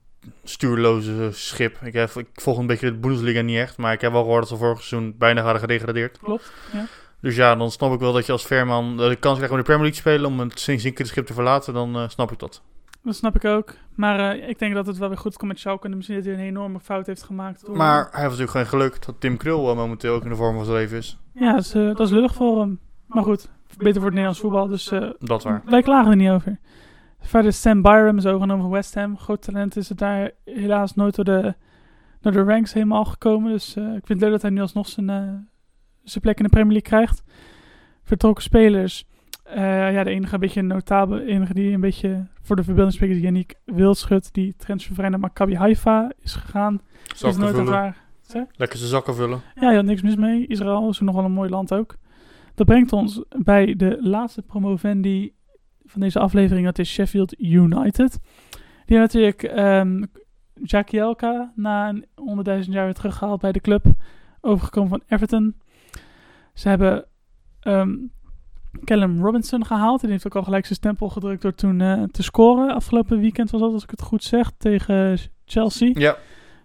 stuurloze schip. Ik, heb, ik volg een beetje de Bundesliga niet echt. Maar ik heb wel gehoord dat ze vorig seizoen bijna hadden gedegradeerd. klopt, ja. Dus ja, dan snap ik wel dat je als Verman de kans krijgt om de Premier League te spelen. Om het zinkende schip te verlaten. Dan eh, snap ik dat. Dat snap ik ook. Maar eh, ik denk dat het wel weer goed komt met Schalke. En misschien dat hij een enorme fout heeft gemaakt. door- Maar hij heeft natuurlijk geen geluk dat Tim Krul eh, momenteel ook in de vorm van zijn leven is. Ja, dat is, eh, dat is lullig voor hem. Maar goed, beter voor het Nederlands voetbal. Dus Dat waar. wij klagen er niet over. Verder Sam Byram is overgenomen van West Ham. Groot talent is het daar helaas nooit door de, door de ranks helemaal gekomen. Dus ik vind het leuk dat hij nu alsnog zijn, zijn plek in de Premier League krijgt. Vertrokken spelers. Eh, ja, de enige een beetje notabele, enige die een beetje voor de verbeelding spreekt is Yannick Wildschut. Die transfervrij naar Maccabi Haifa is gegaan. is Zakken nooit vullen. waar. Lekker zijn zakken vullen. Ja, je had niks mis mee. Israël is nog wel een mooi land ook. Dat brengt ons bij de laatste promovendi van deze aflevering. Dat is Sheffield United. Die hebben natuurlijk ehm Jagielka na een 100.000 jaar weer teruggehaald bij de club. Overgekomen van Everton. Ze hebben ehm Callum Robinson gehaald. Die heeft ook al gelijk zijn stempel gedrukt door toen eh, te scoren. Afgelopen weekend was dat, als ik het goed zeg, tegen Chelsea. Ja,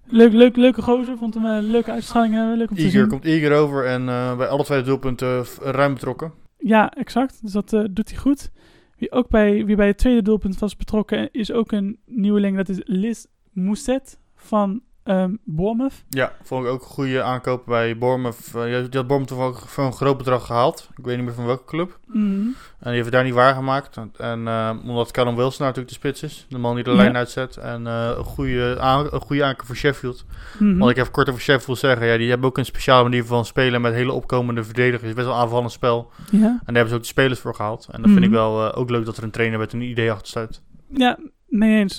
Leuk, leuk, leuke gozer. Vond hem een leuke uitstraling. eh, leuk om te zien. komt Iger over en eh, bij alle twee doelpunten eh, ruim betrokken. Ja, exact. Dus dat eh, doet hij goed. Wie ook bij, wie bij het tweede doelpunt was betrokken, is ook een nieuweling. Dat is Liz Mousset van ehm Bournemouth. Ja, vond ik ook een goede aankoop bij Bournemouth. Uh, die had Bournemouth ook voor een groot bedrag gehaald. Ik weet niet meer van welke club. Mhm. En die heeft het daar niet waargemaakt. En eh, omdat Callum Wilson natuurlijk de spits is. De man die de Ja. lijn uitzet. En eh, een, goede aan, een goede aankoop voor Sheffield. Mhm. Wat ik even kort over Sheffield wil zeggen. Ja, die hebben ook een speciale manier van spelen met hele opkomende verdedigers. Best wel een aanvallend spel. Ja. En daar hebben ze ook de spelers voor gehaald. En dat vind Mhm. ik wel ook leuk dat er een trainer met een idee achter staat. Ja, mee eens.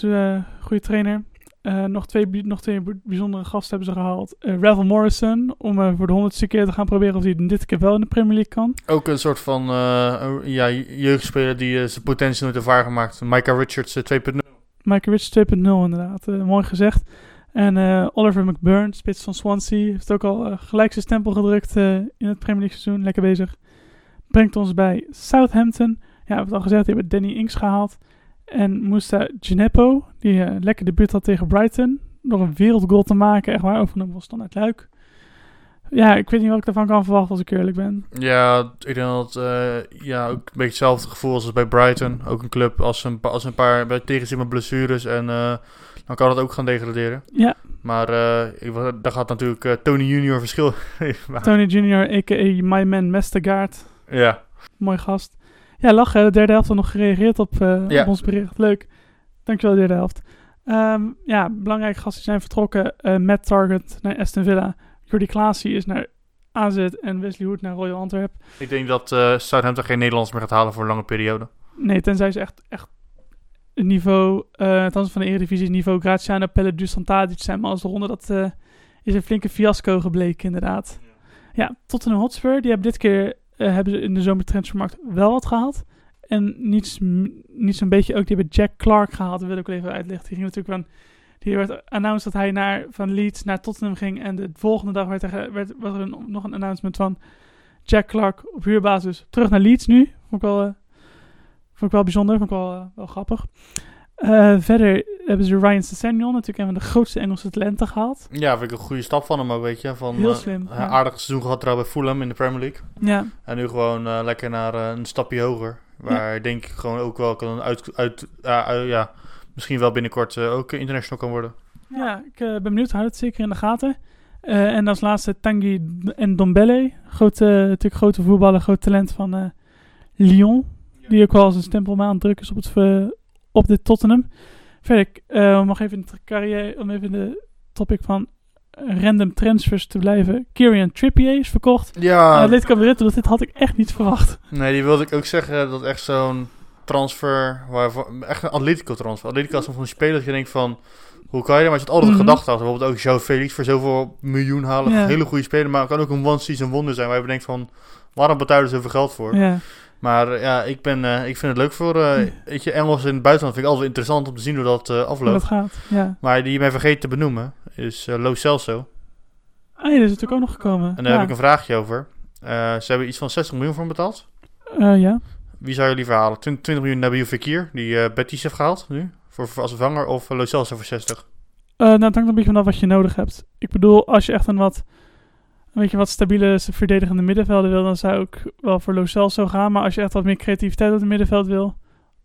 goede trainer. Eh, nog, twee, nog twee bijzondere gasten hebben ze gehaald. Eh Ravel Morrison, om eh, voor de honderdste keer te gaan proberen of hij dit keer wel in de Premier League kan. Ook een soort van ja, jeugdspeler die zijn potentie nooit heeft waargemaakt. Micah Richards eh, 2.0. Michael Rich 2.0 inderdaad. Mooi gezegd. En Oliver McBurn, spits van Swansea, heeft ook al gelijk zijn stempel gedrukt in het Premier League seizoen. Lekker bezig. Brengt ons bij Southampton. Ja, we hebben het al gezegd, die hebben Danny Inks gehaald. En Moussa Gineppo, die eh, lekker debuut had tegen Brighton. Door een wereldgoal te maken, echt waar, was dan uit Luik. Ja, ik weet niet wat ik daarvan kan verwachten als ik eerlijk ben. Ja, ik denk dat eh, ja, ook een beetje hetzelfde gevoel als bij Brighton. Ook een club als een, als een paar bij tegenzin met blessures. En eh, dan kan het ook gaan degraderen. Ja, Maar ik, daar gaat natuurlijk Tony Junior verschil. Tony Jr., a.k.a. My Man Mestergaard. Ja. Mooi gast. Ja, lachen. De derde helft had nog gereageerd op, eh, Ja. op ons bericht. Leuk. Dankjewel, de derde helft. Ehm, ja, belangrijke gasten zijn vertrokken. Eh Matt Target naar Aston Villa. Jordi Klaasie is naar AZ en Wesley Hoed naar Royal Antwerp. Ik denk dat eh Southampton geen Nederlands meer gaat halen voor een lange periode. Nee, tenzij ze echt, echt het niveau, eh althans van de Eredivisie, niveau Graziano Pelle Dusan Tadic zijn. Maar als de ronde, dat eh, is een flinke fiasco gebleken inderdaad. Ja, Tottenham Hotspur, die hebben dit keer, eh, hebben ze in de zomertransfermarkt wel wat gehaald. En niet, niet zo'n beetje ook, die hebben Jack Clark gehaald, dat wil ik wel even uitleggen. Die ging natuurlijk van, die werd announced dat hij naar, van Leeds naar Tottenham ging. En de volgende dag werd er, werd, er een, nog een announcement van Jack Clark op huurbasis terug naar Leeds nu. Vond ik wel, eh, vond ik wel bijzonder, vond ik wel, eh, wel grappig. Eh, verder hebben ze Ryan Sessegnon, natuurlijk een van de grootste Engelse talenten gehaald. Ja, vind ik een goede stap van hem ook, weet je. Van, Heel eh, slim, een ja. aardig seizoen gehad trouwens bij Fulham in de Premier League. Ja, En nu gewoon eh, lekker naar een stapje hoger. Waar ik denk ik gewoon ook wel kan uit, uit, uit- ja, misschien wel binnenkort ook international kan worden. ja ik ben benieuwd, houd het zeker in de gaten. En als laatste Tanguy en Dombele, grote, natuurlijk grote voetballer, groot talent van Lyon. Die ook wel zijn stempel aan het drukken is op, het, op dit Tottenham. Verder, eh, om nog even in de carrière, om even in de topic van eh, random transfers te blijven. Kieran Trippier is verkocht. Ja, Uh, Atletico Madrid, dus dit had ik echt niet verwacht. nee, die wilde ik ook zeggen. Dat echt zo'n transfer, waarvan, echt een Atletico transfer. Atletico is van die spelers dat je denkt van, hoe kan je dat? Maar je had altijd Mhm. gedacht had. Bijvoorbeeld ook Joe Felix voor zoveel miljoen halen. Ja. Hele goede speler, maar het kan ook een one-season wonder zijn. Waar je denkt van, waarom betalen ze zoveel geld voor? Ja. Maar eh, ja, ik, ben, eh, ik vind het leuk voor, eh, weet je, Engels in het buitenland vind ik altijd interessant om te zien hoe dat eh, Hoe afloopt. dat gaat. Ja. Maar die je mij vergeet te benoemen is Lo Celso. Ah, ja, dat is natuurlijk ook nog gekomen. En daar ja. heb ik een vraagje over. Ze hebben iets van 60 miljoen voor betaald. Ja. Wie zou je liever halen? 20, 20 miljoen Nabil Fekir, die Betis heeft gehaald nu, voor, voor als vervanger, of uh, Lo Celso voor 60? Eh, nou, het hangt een beetje vanaf wat je nodig hebt. Ik bedoel, als je echt een wat, een beetje wat stabiele verdedigende middenvelden wil, dan zou ik wel voor Lo Celso gaan. Maar als je echt wat meer creativiteit op het middenveld wil,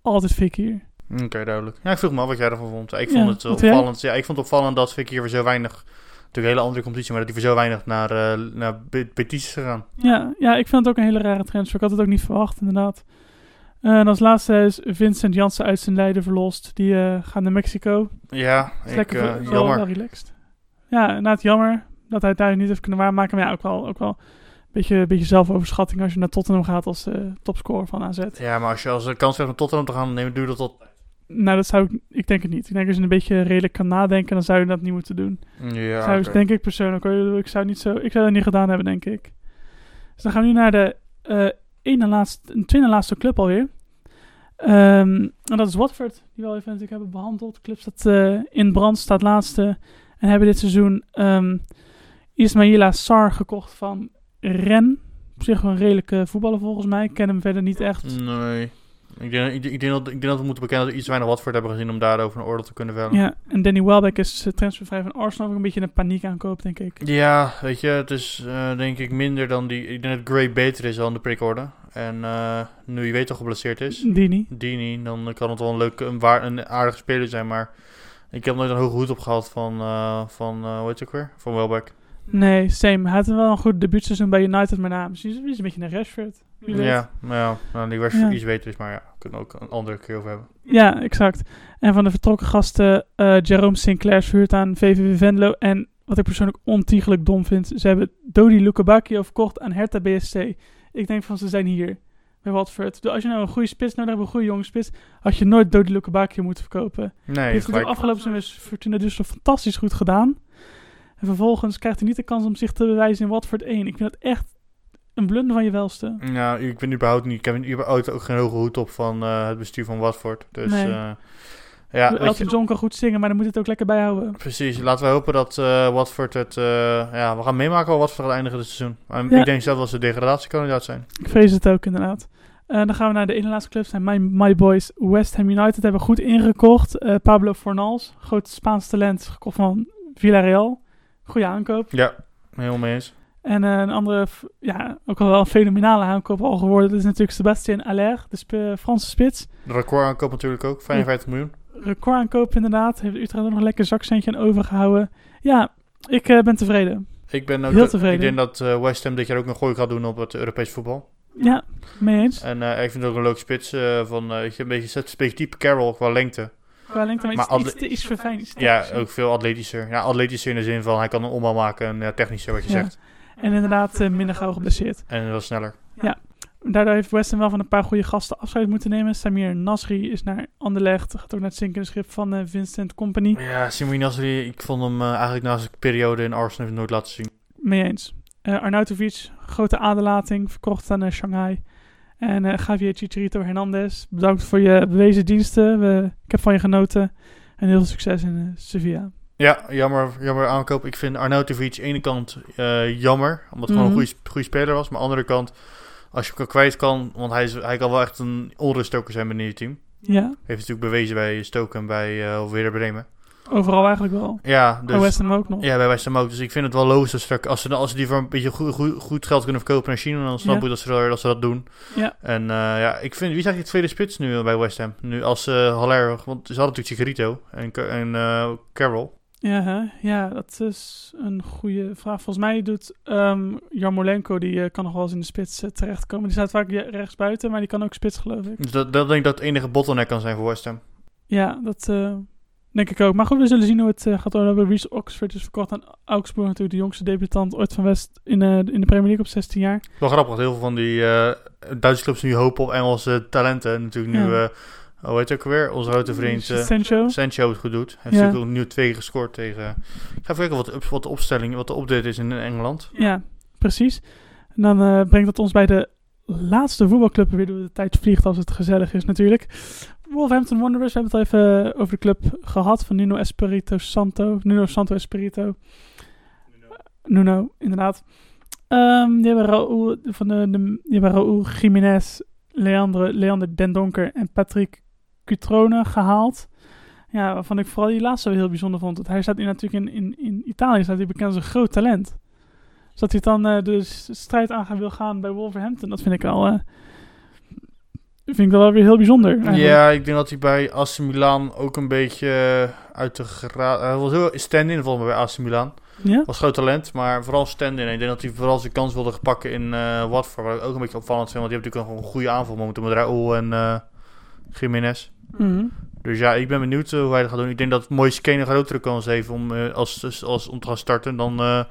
altijd Fekir. Oké, duidelijk. Ja, ik vroeg me af wat jij ervan vond. Ik Ja, vond het opvallend. Ja, ik vond het opvallend dat Fekir voor zo weinig, natuurlijk een hele andere competitie, maar dat hij voor zo weinig naar, eh naar Be- Betis is gegaan. Ja, ja, ik vind het ook een hele rare transfer. Ik had het ook niet verwacht, inderdaad. Eh, en als laatste is Vincent Janssen uit zijn lijden verlost. Die eh, gaat naar Mexico. Ja, ik, lekker jammer. wel relaxed. Ja, inderdaad jammer dat hij het daar niet heeft kunnen waarmaken. Maar ja, ook wel, ook wel een beetje, beetje zelfoverschatting als je naar Tottenham gaat als eh, topscorer van AZ. Ja, maar als je als een kans hebt om Tottenham te gaan nemen, je dat tot... Nou, dat zou ik, ik denk het niet. Ik denk als je een beetje redelijk kan nadenken, dan zou je dat niet moeten doen. Ja, zou. Denk ik persoonlijk. hoor. Ik zou, niet zo, ik zou dat niet gedaan hebben, denk ik. Dus dan gaan we nu naar de eh ene laatste, een tweede laatste club alweer. Ehm, en dat is Watford, die we al even natuurlijk hebben behandeld. De club staat eh, in brand, staat laatste. En hebben dit seizoen ehm Ismaila Sar gekocht van Ren. Op zich wel een redelijke voetballer volgens mij. Ik ken hem verder niet echt. Nee. Ik denk, ik, ik, denk dat, ik denk dat we moeten bekennen dat we iets weinig Watford hebben gezien om daarover een oordeel te kunnen vellen. Ja, en Danny Welbeck is transfervrij van Arsenal. Ook een beetje een paniek aankoop, denk ik. Ja, weet je, het is eh, denk ik minder dan die... Ik denk dat Gray beter is dan de prikorde. En eh, nu je weet toch geblesseerd is, Die niet. Dini, dan kan het wel een leuke, een, waar, een aardige speler zijn. Maar Ik heb nooit een hoge hoed op gehad van, eh, van hoe heet het ook weer? Van Welbeck. Nee, same. Hij had wel een goed debuutseizoen bij United, maar na misschien is een beetje naar Rashford. Ja, nou ja, nou, die was Ja. iets beter is, maar ja, kunnen we ook een andere keer over hebben. Ja, exact. En van de vertrokken gasten, eh, Jerome Sinclair verhuurd aan VVV Venlo. En wat ik persoonlijk ontiegelijk dom vind, ze hebben Dodi Lukebakio verkocht aan Hertha BSC. Ik denk van, ze zijn hier bij Watford. Dus als je nou een goede spits nodig hebt, een goede jonge spits, had je nooit Dodi Lukebakio moeten verkopen. Nee, Hij heeft het afgelopen seizoen Fortuna dus fantastisch goed gedaan. En vervolgens krijgt hij niet de kans om zich te bewijzen in Watford 1. Ik vind dat echt een blunder van je welste. Nou, ik ben überhaupt niet, ik heb überhaupt ook geen hoge hoed op van eh, het bestuur van Watford. Dus Nee. eh, ja, Elton je, John kan goed zingen, maar dan moet het ook lekker bijhouden. precies. Laten we hopen dat eh, Watford het, ja, we gaan meemaken waar Watford gaat eindigen dit seizoen. Maar Ja. ik denk zelf dat ze degradatiekandidaat zijn. Ik vrees het ook inderdaad. Dan gaan we naar de ene laatste club. zijn my, my Boys West Ham United. Hebben goed ingekocht. Pablo Fornals, groot Spaans talent, gekocht van Villarreal. Goede aankoop. Ja, helemaal mee eens. En eh, een andere, ja, ook al wel een fenomenale aankoop al geworden. Dat is natuurlijk Sebastien Aller, de sp- Franse spits. De record aankoop natuurlijk ook, 55 miljoen. Record aankoop inderdaad. Heeft Utrecht nog een lekker zakcentje aan overgehouden. Ja, ik eh, ben tevreden. Ik ben ook, Heel tevreden. Ik denk dat eh, West Ham dit jaar ook nog gooi gaat doen op het Europees voetbal. Ja, mee eens. En eh, ik vind het ook een leuke spits eh, van, eh, je, een beetje, een beetje type Carroll qua lengte. Qua lengte, maar, Maar iets, iets, verfijnd. Ja, ook veel atletischer. Ja, atletischer in de zin van hij kan een ombouw maken en ja, technischer wat je Ja. zegt. En inderdaad eh, minder gauw geblesseerd. En wel sneller. Daardoor heeft West Ham wel van een paar goede gasten afscheid moeten nemen. Samir Nasri is naar Anderlecht. Gaat ook naar het zinkende schip van eh, Vincent Company. Ja, Simon Nasri, ik vond hem eh, eigenlijk na zijn periode in Arsenal nooit laten zien. Mee eens. Eh Arnautovic, grote aderlating, verkocht aan Shanghai. En eh Javier Chicharito Hernandez, bedankt voor je bewezen diensten. We, ik heb van je genoten. En heel veel succes in eh, Sevilla. Ja, jammer, jammer aankoop. Ik vind Arnautovic aan de ene kant eh, jammer, omdat hij gewoon Mhm. een goede, goede speler was. Maar aan de andere kant, als je hem kwijt kan, want hij, is, hij kan wel echt een onruststoker zijn binnen je team. Ja, Heeft natuurlijk bewezen bij Stoke en bij uh, Bremen. Overal eigenlijk wel. Ja, Bij dus... West Ham ook nog. Ja, bij West Ham ook. Dus ik vind het wel logisch als ze, als ze die voor een beetje goed, goed, goed geld kunnen verkopen naar China, dan snap Ja. ik dat ze, dat, ze dat doen. Ja. En eh, ja, ik vind, wie is eigenlijk de tweede spits nu bij West Ham? Nu als uh, Haller, want ze hadden natuurlijk Chigarito en, en uh, Carroll. Ja, hè? ja, dat is een goede vraag. Volgens mij doet um, Jarmolenko, die uh, kan nog wel eens in de spits uh, terechtkomen. Die staat vaak rechts buiten, maar die kan ook spits, geloof ik. Dus dat, dat denk ik dat het enige bottleneck kan zijn voor West Ham. Ja, dat uh, denk ik ook. Maar goed, we zullen zien hoe het uh, gaat worden. Reece Oxford is verkocht aan Augsburg, natuurlijk de jongste debutant ooit van West in, uh, in de Premier League op 16 jaar. Wel grappig, dat heel veel van die uh, Duitse clubs nu hopen op Engelse talenten. En natuurlijk nu, Ja. hoe heet het ook weer? Onze grote vriend uh, Sancho. Sancho het goed doet. Hij heeft Ja. natuurlijk nu twee gescoord tegen... Ik ga even kijken wat de, wat de opstelling, wat de update is in Engeland. Ja, precies. En dan uh, brengt dat ons bij de laatste voetbalclub weer door de tijd vliegt als het gezellig is natuurlijk. Wolverhampton Wanderers, we hebben het al even over de club gehad van Nuno Espirito Santo. Nuno Santo Espirito. Nuno, Nuno inderdaad. Um, die hebben Raúl, van de, de, die hebben Raúl Jiménez, Leandro, Leander Den Donker en Patrick Cutrone gehaald. Ja, waarvan ik vooral die laatste heel bijzonder vond. Want hij staat nu natuurlijk in, in, in Italië, staat hij bekend als een groot talent. Dus dat hij dan uh, de strijd aan wil gaan bij Wolverhampton, dat vind ik al... Uh, vind ik wel weer heel bijzonder. Eigenlijk. Ja, ik denk dat hij bij AC Milan ook een beetje uh, uit de graad... Hij was heel stand-in volgens mij bij AC Milan. Ja? Was groot talent, maar vooral stand-in. Ik denk dat hij vooral zijn kans wilde pakken in uh, Watford. Wat ik ook een beetje opvallend vind, want die heeft natuurlijk een goede aanval momenteel met Raúl en uh, Jiménez. Mm -hmm. Dus ja, ik ben benieuwd hoe hij dat gaat doen. Ik denk dat Moise Kane een grotere kans heeft om, uh, als, als, om te gaan starten dan, uh,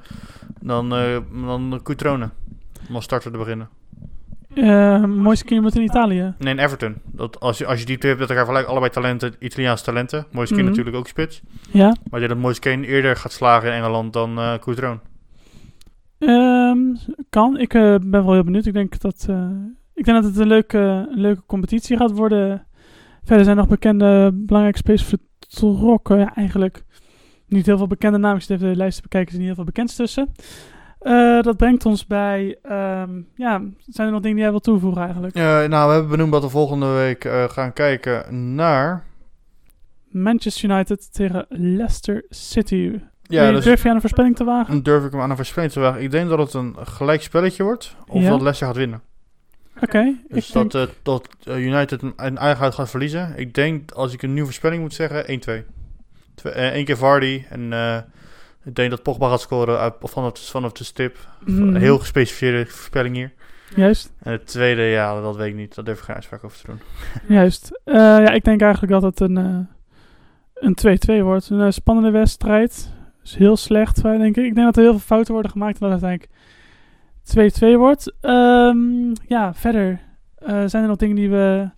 dan, dan Coutrone. Om als starter te beginnen. Uh, Moise Kane moet in Italië. Nee, in Everton. Dat als, je, als je die twee hebt, dat elkaar gelijk allebei talenten, Italiaanse talenten. Moise Kane mm -hmm. natuurlijk ook spits. Ja. Maar ik denk dat Moise Kane eerder gaat slagen in Engeland dan uh. Um, kan. Ik uh, ben wel heel benieuwd. Ik denk dat, uh, ik denk dat het een leuke, een leuke competitie gaat worden. Verder zijn nog bekende belangrijke spelers vertrokken. Ja, eigenlijk niet heel veel bekende namen. Ik zit even de lijst te bekijken. Er zijn niet heel veel bekends tussen. Uh, dat brengt ons bij... Um, ja, zijn er nog dingen die jij wil toevoegen eigenlijk? Uh, nou, we hebben benoemd dat we volgende week uh, gaan kijken naar... Manchester United tegen Leicester City. Ja, dus durf je aan een voorspelling te wagen? Durf ik hem aan een voorspelling te wagen. Ik denk dat het een gelijk spelletje wordt. Of Ja? dat Leicester gaat winnen. Oké. Okay, Dus dat, denk... uh, dat United een eigen uit gaat verliezen. Ik denk, als ik een nieuwe voorspelling moet zeggen, 1-2. Twee, eh, één keer Vardy. En eh, ik denk dat Pogba gaat scoren uit, vanaf, de, vanaf de stip. Een heel gespecificeerde voorspelling hier. Juist, En het tweede, ja, dat weet ik niet. Daar durf ik geen uitspraak over te doen. juist. Eh, ja, ik denk eigenlijk dat het een, eh, een 2-2 wordt. Een eh, spannende wedstrijd. is heel slecht, denk ik. Ik denk dat er heel veel fouten worden gemaakt en dat het uiteindelijk 2-2 wordt. Ehm, ja, verder. zijn er nog dingen die we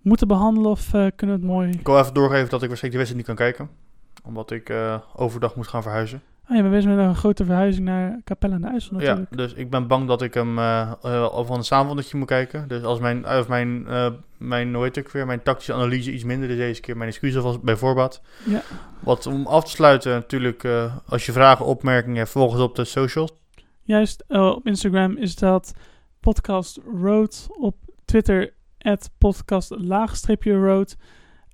moeten behandelen of kunnen we het mooi... Ik wil even doorgeven dat ik waarschijnlijk die wedstrijd niet kan kijken. Omdat ik eh, overdag moet gaan verhuizen. Ah, je bent bezig met een grote verhuizing naar Capelle aan de IJssel natuurlijk. Ja, dus ik ben bang dat ik hem eh eh, al van een samenvattingje moet kijken. Dus als mijn, of mijn, eh, mijn, hoe heet ook weer, mijn tactische analyse iets minder is deze keer. Mijn excuus alvast bij voorbaat. Ja. Wat om af te sluiten, natuurlijk, eh, als je vragen, opmerkingen hebt, volg ons op de socials. Juist, eh, op Instagram is dat podcast road. Op Twitter at podcast road.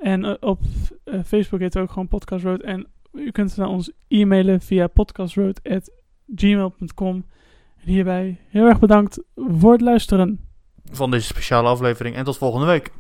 En eh, op eh, Facebook heet ook gewoon podcast road. En u kunt naar ons e-mailen via podcastroad at gmail.com. En hierbij heel erg bedankt voor het luisteren. van deze speciale aflevering. En tot volgende week.